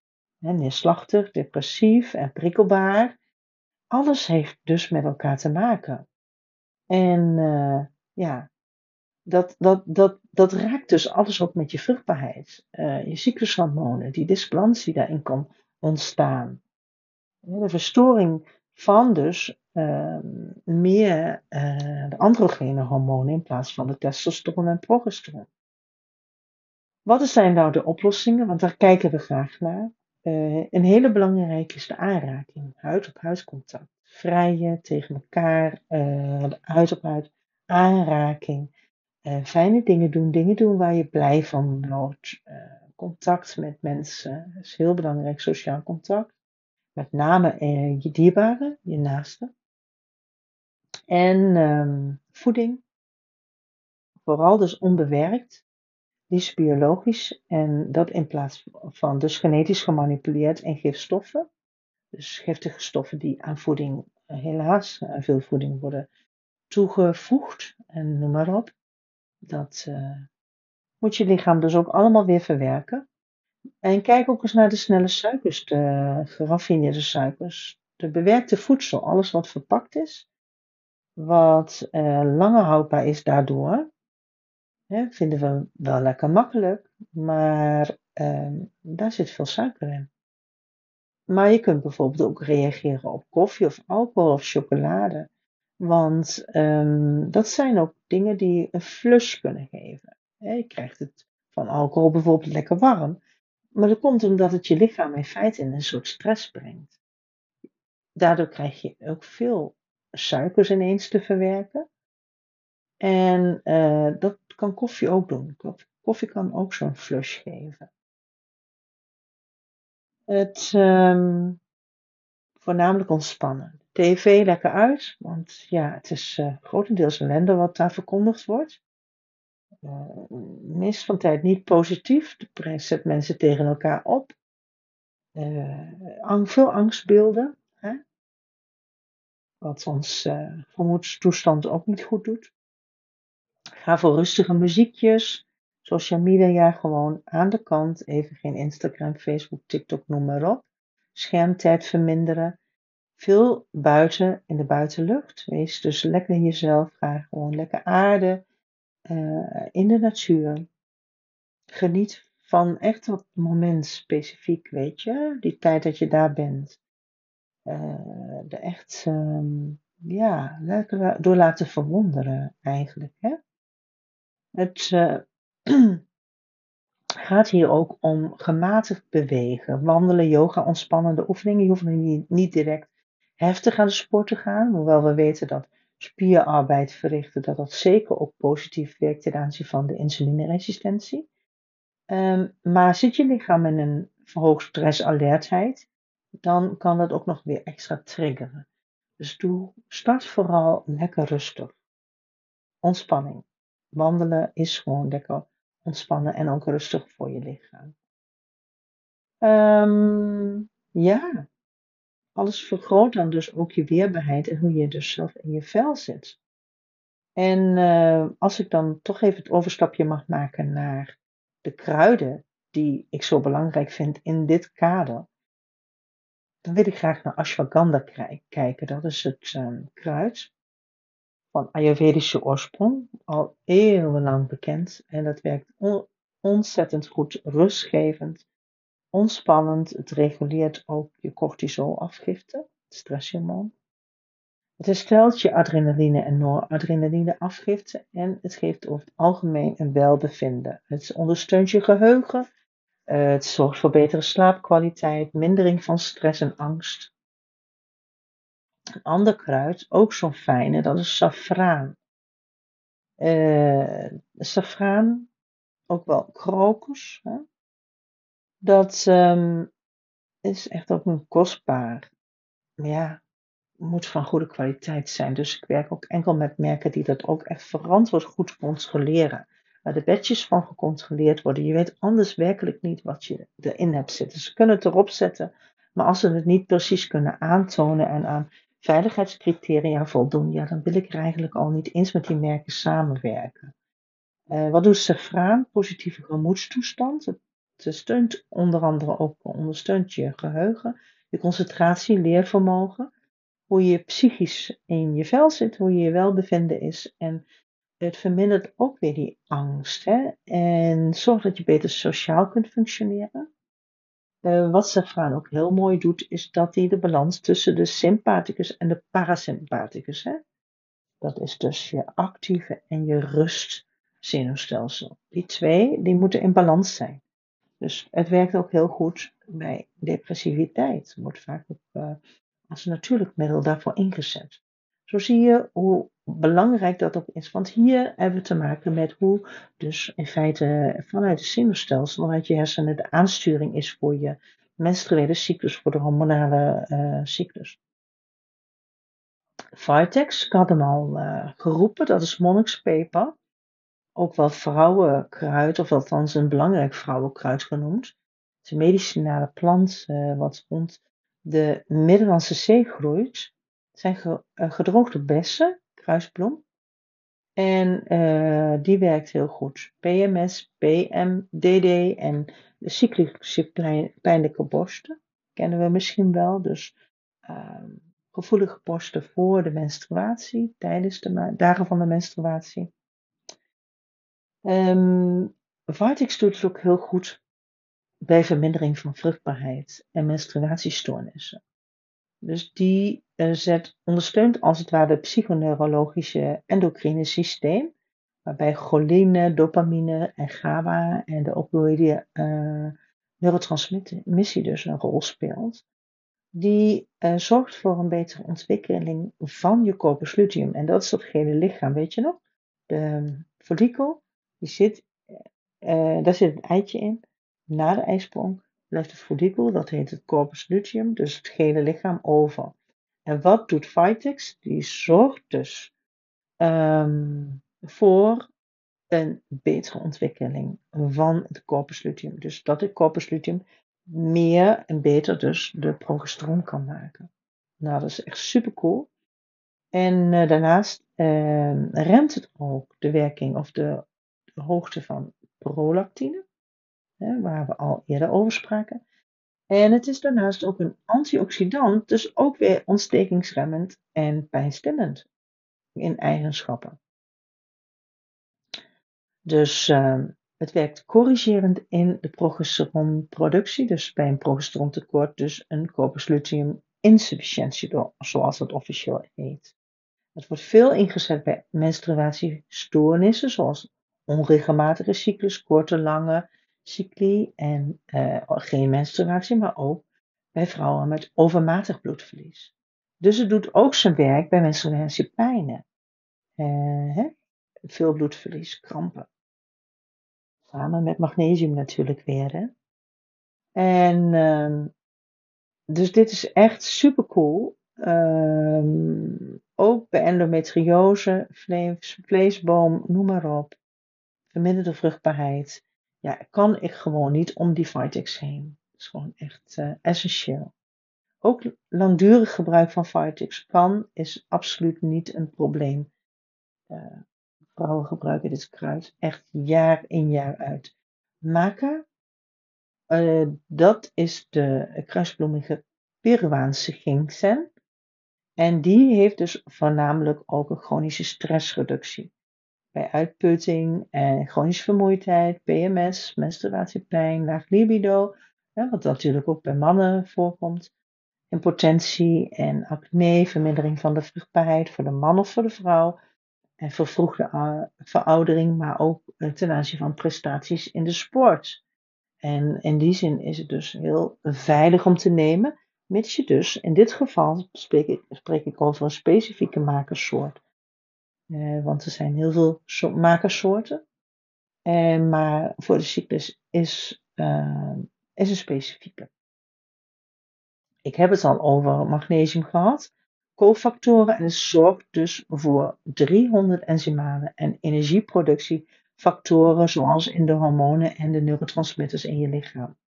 neerslachtig, depressief en prikkelbaar. Alles heeft dus met elkaar te maken. En uh, ja, dat, dat, dat, dat raakt dus alles ook met je vruchtbaarheid. Uh, je cyclushormonen, die disbalans die daarin kan ontstaan. De verstoring van dus uh, meer uh, de androgene hormonen in plaats van de testosteron en progesteron. Wat zijn nou de oplossingen? Want daar kijken we graag naar. Uh, een hele belangrijke is de aanraking, huid-op-huid contact. Vrijen tegen elkaar, uh, huid op huid, aanraking. Fijne dingen doen, dingen doen waar je blij van wordt. contact met mensen, is heel belangrijk, sociaal contact. Met name je dierbaren, je naasten. En um, voeding, vooral dus onbewerkt. Die is biologisch en dat in plaats van dus genetisch gemanipuleerd en gifstoffen. Dus giftige stoffen die aan voeding, eh, helaas aan veel voeding worden toegevoegd en noem maar op. Dat uh, moet je lichaam dus ook allemaal weer verwerken. En kijk ook eens naar de snelle suikers, de geraffineerde suikers, de bewerkte voedsel, alles wat verpakt is, wat uh, langer houdbaar is daardoor, Hè, vinden we wel lekker makkelijk, maar ehm, daar zit veel suiker in. Maar je kunt bijvoorbeeld ook reageren op koffie of alcohol of chocolade. Want ehm, dat zijn ook dingen die een flush kunnen geven. je krijgt het van alcohol bijvoorbeeld lekker warm. Maar dat komt omdat het je lichaam in feite in een soort stress brengt. Daardoor krijg je ook veel suikers ineens te verwerken. En uh, dat kan koffie ook doen. Koffie kan ook zo'n flush geven. Het um, voornamelijk ontspannen. TV lekker uit, want ja, het is uh, grotendeels ellende wat daar verkondigd wordt. Uh, meest van tijd niet positief. De prijs zet mensen tegen elkaar op. Uh, veel angstbeelden. Hè? wat ons uh, gemoedstoestand ook niet goed doet. Ga voor rustige muziekjes, social media gewoon aan de kant, even geen Instagram, Facebook, TikTok, noem maar op. Schermtijd verminderen. Veel buiten in de buitenlucht. Wees dus lekker jezelf. Ga gewoon lekker aarden uh, in de natuur. Geniet van echt dat moment specifiek, weet je, die tijd dat je daar bent. Uh, de echt, um, ja, lekker door laten verwonderen eigenlijk. Hè? Het uh, gaat hier ook om gematigd bewegen, wandelen, yoga, ontspannende oefeningen. Je hoeft niet, niet direct heftig aan de sport te gaan, hoewel we weten dat spierarbeid verrichten, dat dat zeker ook positief werkt ten aanzien van de insulineresistentie. Um, maar zit je lichaam in een verhoogd stressalertheid, dan kan dat ook nog weer extra triggeren. Dus doe, start vooral lekker rustig. Ontspanning. Wandelen is gewoon lekker ontspannen en ook rustig voor je lichaam. Um, ja, alles vergroot dan dus ook je weerbaarheid en hoe je dus zelf in je vel zit. En uh, als ik dan toch even het overstapje mag maken naar de kruiden die ik zo belangrijk vind in dit kader, dan wil ik graag naar ashwagandha kijken. Dat is het um, kruid van Ayurvedische oorsprong, al eeuwenlang bekend. En dat werkt on ontzettend goed, rustgevend, ontspannend. Het reguleert ook je cortisolafgifte, het stresshormoon. Het herstelt je adrenaline en noradrenaline afgifte en het geeft over het algemeen een welbevinden. Het ondersteunt je geheugen, het zorgt voor betere slaapkwaliteit, mindering van stress en angst. Een ander kruid, ook zo'n fijne, dat is safraan. Uh, safraan, ook wel krokus, hè? Dat um, is echt ook een kostbaar. Ja, moet van goede kwaliteit zijn. Dus ik werk ook enkel met merken die dat ook echt verantwoord goed controleren. Waar de bedjes van gecontroleerd worden. Je weet anders werkelijk niet wat je erin hebt zitten. Ze kunnen het erop zetten, maar als ze het niet precies kunnen aantonen en aan veiligheidscriteria voldoen, ja, dan wil ik er eigenlijk al niet eens met die merken samenwerken. Uh, wat doet Safraan? Positieve gemoedstoestand. Steunt onder andere ook ondersteunt je geheugen, je concentratie, leervermogen hoe je psychisch in je vel zit, hoe je je welbevinden is. En het vermindert ook weer die angst. En zorgt dat je beter sociaal kunt functioneren. Uh, wat Safran ook heel mooi doet, is dat hij de balans tussen de sympathicus en de parasympathicus. Hè? Dat is dus je actieve en je rust zenuwstelsel. Die twee, die moeten in balans zijn. Dus het werkt ook heel goed bij depressiviteit. Wordt vaak ook uh, als natuurlijk middel daarvoor ingezet. Zo zie je hoe belangrijk dat ook is. Want hier hebben we te maken met hoe dus in feite vanuit het zenuwstelsel, vanuit je hersenen de aansturing is voor je menstruele cyclus, voor de hormonale uh, cyclus. Vitex, ik had hem al uh, geroepen, dat is monnikspeper. Ook wel vrouwenkruid, of althans een belangrijk vrouwenkruid genoemd. Het is een medicinale plant uh, wat rond de Middellandse Zee groeit, zijn eh, gedroogde bessen, kruisbloem. En uh, die werkt heel goed. PMS, PMDD en de cyclische pijnlijke borsten kennen we misschien wel. Dus uh, gevoelige borsten voor de menstruatie, tijdens de dagen van de menstruatie. Um, Vartix doet het ook heel goed bij vermindering van vruchtbaarheid en menstruatiestoornissen. Dus die uh, zet, ondersteunt als het ware het psychoneurologische endocrine systeem, waarbij choline, dopamine en GABA en de opioïde uh, neurotransmissie dus een rol speelt. Die uh, zorgt voor een betere ontwikkeling van je corpus luteum. En dat is dat gele lichaam, weet je nog? De follikel, die zit, daar zit een eitje in. Na de ijsprong blijft het follikel, dat heet het corpus luteum, dus het gele lichaam, over. En wat doet Vitex? Die zorgt dus um, voor een betere ontwikkeling van het corpus luteum. Dus dat het corpus luteum meer en beter dus de progesteron kan maken. Nou, dat is echt super cool. En eh, daarnaast ehm, remt het ook de werking of de hoogte van prolactine, hè, waar we al eerder over spraken. En het is daarnaast ook een antioxidant, dus ook weer ontstekingsremmend en pijnstillend in eigenschappen. Dus uh, het werkt corrigerend in de progesteronproductie, dus bij een progesterontekort, dus een corpus insufficiëntie, zoals het officieel heet. Het wordt veel ingezet bij menstruatiestoornissen, zoals onregelmatige cyclus, korte, lange cycli en uh, geen menstruatie, maar ook bij vrouwen met overmatig bloedverlies. Dus het doet ook zijn werk bij menstruatiepijnen. Uh, hè? Veel bloedverlies, krampen. Samen met magnesium natuurlijk weer. Hè? En uh, dus dit is echt super cool. Um, ook bij endometriose, vlees, vleesboom, noem maar op. Verminderde vruchtbaarheid. Ja, kan ik gewoon niet om die Vitex heen. Dat is gewoon echt uh, essentieel. Ook langdurig gebruik van Vitex kan, is absoluut niet een probleem. Uh, vrouwen gebruiken dit kruid echt jaar in jaar uit. Maca, uh, dat is de kruisbloemige Peruaanse ginseng. En die heeft dus voornamelijk ook een chronische stressreductie. Bij uitputting en chronische vermoeidheid, PMS, menstruatiepijn, laag libido, wat natuurlijk ook bij mannen voorkomt, impotentie en acne, vermindering van de vruchtbaarheid voor de man of voor de vrouw, en vervroegde veroudering, maar ook ten aanzien van prestaties in de sport. En in die zin is het dus heel veilig om te nemen, mits je dus, in dit geval spreek ik, spreek ik over een specifieke makersoort. Uh, want er zijn heel veel so makersoorten. En, maar voor de cyclus is, uh, is een specifieke. Ik heb het al over magnesium gehad cofactoren en zorgt dus voor 300 enzymale en energieproductiefactoren zoals in de hormonen en de neurotransmitters in je lichaam.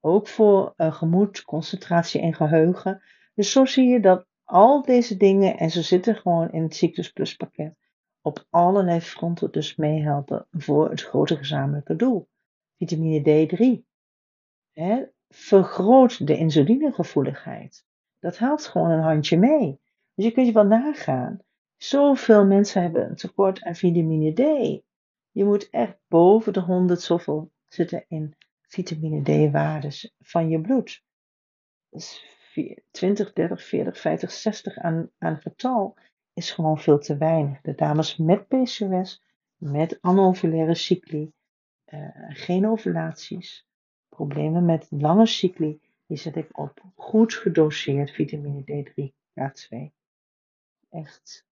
Ook voor uh, gemoed, concentratie en geheugen. Dus zo zie je dat al deze dingen, en ze zitten gewoon in het Plus pakket, op allerlei fronten dus meehelpen voor het grote gezamenlijke doel. Vitamine D3 hè, vergroot de insulinegevoeligheid. Dat helpt gewoon een handje mee. Dus je kunt je wel nagaan. Zoveel mensen hebben een tekort aan vitamine D. Je moet echt boven de 100 zoveel zitten in vitamine D-waardes van je bloed. Dus 20, 30, 40, 50, 60 aan, aan getal is gewoon veel te weinig. De dames met PCOS, met anovulaire cycli, uh, geen ovulaties, problemen met lange cycli, die zet ik op goed gedoseerd vitamine D3 K2. Echt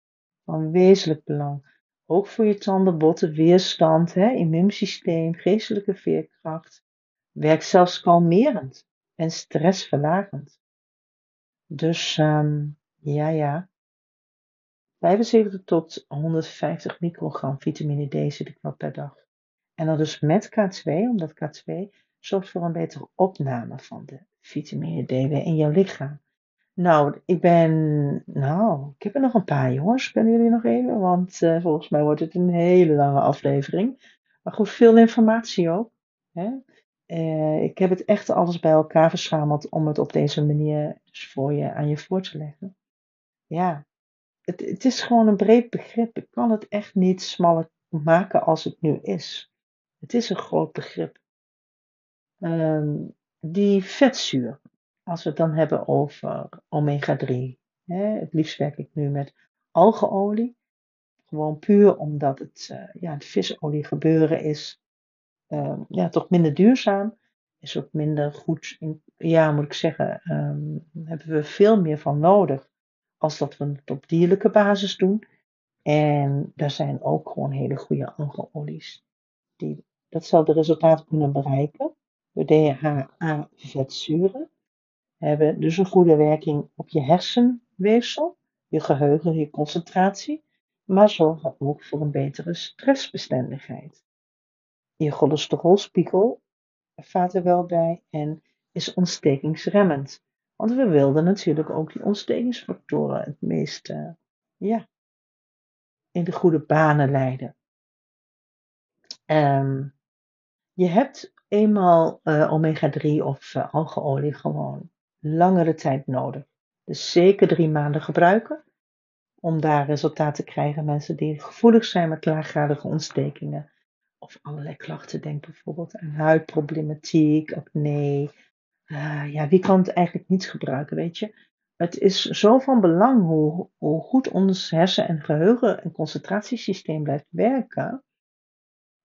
van wezenlijk belang. Ook voor je tanden, botten, weerstand, hè, immuunsysteem, geestelijke veerkracht. Werkt zelfs kalmerend en stressverlagend. Dus um, ja, ja. 75 tot 150 microgram vitamine D zit ik per dag. En dan dus met K2, omdat K2 zorgt voor een betere opname van de vitamine D weer in jouw lichaam. Nou, ik ben. Nou, ik heb er nog een paar jongens. Kunnen jullie nog even? Want uh, volgens mij wordt het een hele lange aflevering. Maar goed, veel informatie ook. Hè? Uh, ik heb het echt alles bij elkaar verzameld om het op deze manier voor je, aan je voor te leggen. Ja, het, het is gewoon een breed begrip. Ik kan het echt niet smaller maken als het nu is. Het is een groot begrip. Um, die vetzuur, als we het dan hebben over omega-3. Het liefst werk ik nu met algeolie. Gewoon puur omdat het, uh, ja, het visolie gebeuren is uh, ja, toch minder duurzaam. Is ook minder goed, in, ja moet ik zeggen, um, hebben we veel meer van nodig. Als dat we het op dierlijke basis doen. En daar zijn ook gewoon hele goede algeolies. Die datzelfde resultaat kunnen bereiken. De DHA-vetzuren hebben dus een goede werking op je hersenweefsel, je geheugen, je concentratie, maar zorgen ook voor een betere stressbestendigheid. Je cholesterolspiegel vaart er wel bij en is ontstekingsremmend. Want we wilden natuurlijk ook die ontstekingsfactoren het meest uh, ja, in de goede banen leiden. Um, je hebt eenmaal uh, omega-3 of uh, algeolie gewoon langere tijd nodig. Dus zeker drie maanden gebruiken om daar resultaat te krijgen. Mensen die gevoelig zijn met laaggradige ontstekingen of allerlei klachten. Denk bijvoorbeeld aan huidproblematiek, acne. Uh, ja, wie kan het eigenlijk niet gebruiken, weet je? Het is zo van belang hoe, hoe goed ons hersen- en geheugen- en concentratiesysteem blijft werken.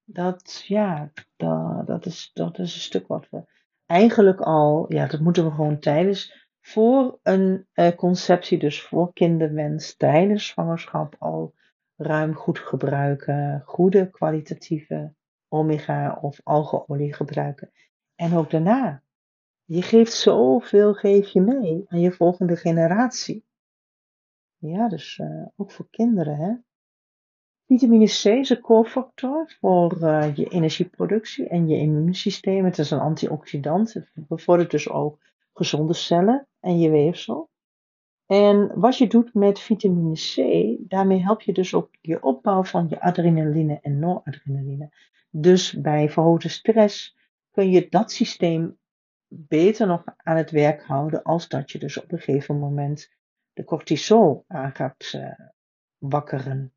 Dat, ja, dat, dat, is, dat is een stuk wat we eigenlijk al, ja, dat moeten we gewoon tijdens, voor een uh, conceptie, dus voor kinderwens, tijdens zwangerschap al ruim goed gebruiken. Goede kwalitatieve omega of algeolie gebruiken. En ook daarna. Je geeft zoveel, geef je mee aan je volgende generatie. Ja, dus uh, ook voor kinderen, hè. Vitamine C is een cofactor voor uh, je energieproductie en je immuunsysteem. Het is een antioxidant. Het bevordert dus ook gezonde cellen en je weefsel. En wat je doet met vitamine C, daarmee help je dus ook je opbouw van je adrenaline en noradrenaline. Dus bij verhoogde stress kun je dat systeem beter nog aan het werk houden als dat je dus op een gegeven moment de cortisol aan gaat uh, wakkeren.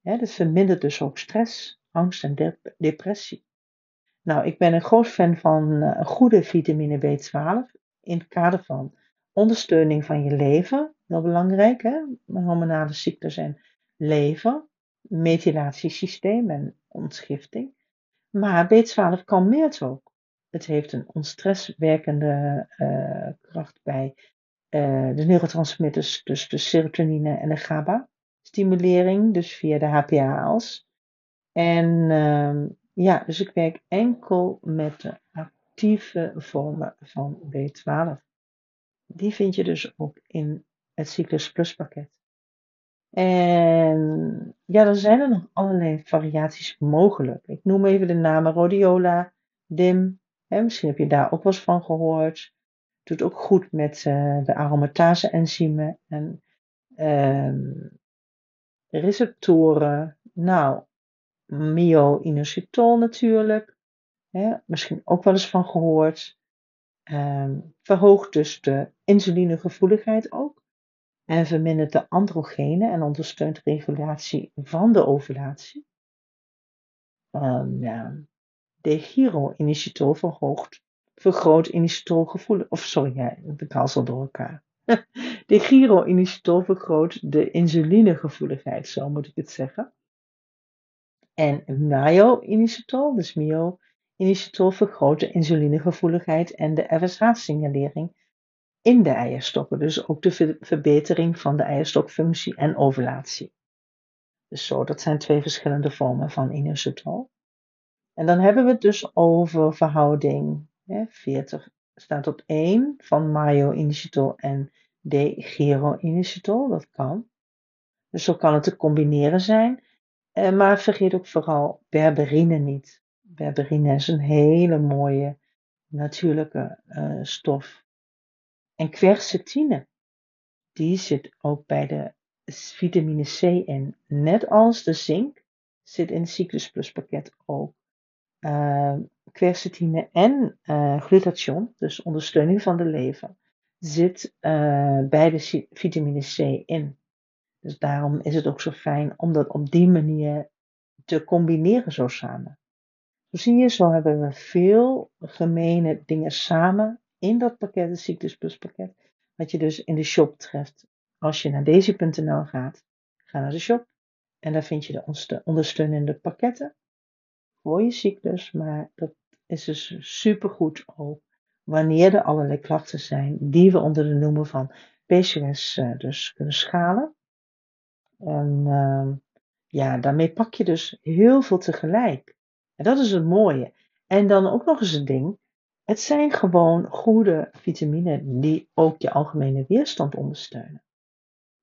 Dat vermindert dus ook stress, angst en de depressie. Nou, ik ben een groot fan van uh, goede vitamine B12 in het kader van ondersteuning van je leven. Heel belangrijk, hè? Hormonale ziektes en leven, methylatiesysteem en ontgifting. Maar B12 kalmeert ook. Het heeft een onstresswerkende uh, kracht bij uh, de neurotransmitters, dus de serotonine en de GABA. Stimulering, dus via de HPA-as. En uh, ja, dus ik werk enkel met de actieve vormen van B12. Die vind je dus ook in het Cyclus Plus pakket. En ja, dan zijn er nog allerlei variaties mogelijk. Ik noem even de namen rhodiola, dim. Misschien heb je daar ook wel eens van gehoord. Doet ook goed met uh, de aromatase enzymen en uh, receptoren. Nou, myo-inositol natuurlijk. Hè, misschien ook wel eens van gehoord. Uh, verhoogt dus de insulinegevoeligheid ook en vermindert de androgenen en ondersteunt regulatie van de ovulatie. Ja, de giro-initiatol verhoogt, vergroot of sorry, ja, ik haal ze door elkaar. De giro-initiatol vergroot de insulinegevoeligheid, zo moet ik het zeggen. En myo-initiatol, dus myo-initiatol vergroot de insulinegevoeligheid en de FSH-signalering in de eierstokken. Dus ook de verbetering van de eierstokfunctie en ovulatie. Dus zo, dat zijn twee verschillende vormen van inositol. En dan hebben we het dus over verhouding. Hè, 40 staat op 1 van mayo-inositol en de-gero-inositol. Dat kan. Dus zo kan het te combineren zijn. Eh, maar vergeet ook vooral berberine niet. Berberine is een hele mooie natuurlijke uh, stof en quercetine, die zit ook bij de vitamine C in. Net als de zink zit in het Cyclus Plus pakket ook uh, quercetine en uh, glutathion, dus ondersteuning van de lever, zit bij de vitamine C in. Dus daarom is het ook zo fijn om dat op die manier te combineren zo samen. Zo zie je, zo hebben we veel gemene dingen samen in dat pakket, het Cyclus Plus pakket, wat je dus in de shop treft. Als je naar deze.nl gaat, ga naar de shop en daar vind je de ondersteunende pakketten voor je cyclus. Maar dat is dus supergoed ook wanneer er allerlei klachten zijn die we onder de noemer van PCOS uh, dus kunnen schalen. En uh, ja, daarmee pak je dus heel veel tegelijk. Dat is het mooie. En dan ook nog eens een ding. Het zijn gewoon goede vitamine die ook je algemene weerstand ondersteunen.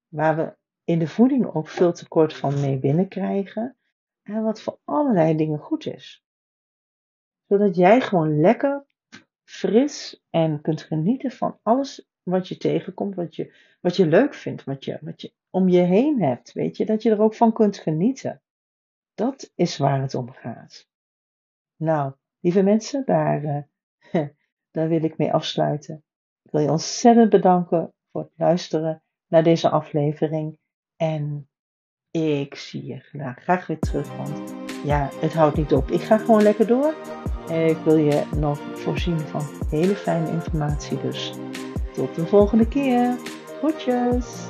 Waar we in de voeding ook veel tekort van mee binnenkrijgen. En wat voor allerlei dingen goed is. Zodat jij gewoon lekker, fris en kunt genieten van alles wat je tegenkomt, wat je, wat je leuk vindt, wat je, wat je om je heen hebt. Weet je, dat je er ook van kunt genieten. Dat is waar het om gaat. Nou, lieve mensen, daar, uh, daar wil ik mee afsluiten. Ik wil je ontzettend bedanken voor het luisteren naar deze aflevering. En ik zie je graag, graag weer terug, want ja, het houdt niet op. Ik ga gewoon lekker door. Ik wil je nog voorzien van hele fijne informatie. Dus tot de volgende keer. Groetjes!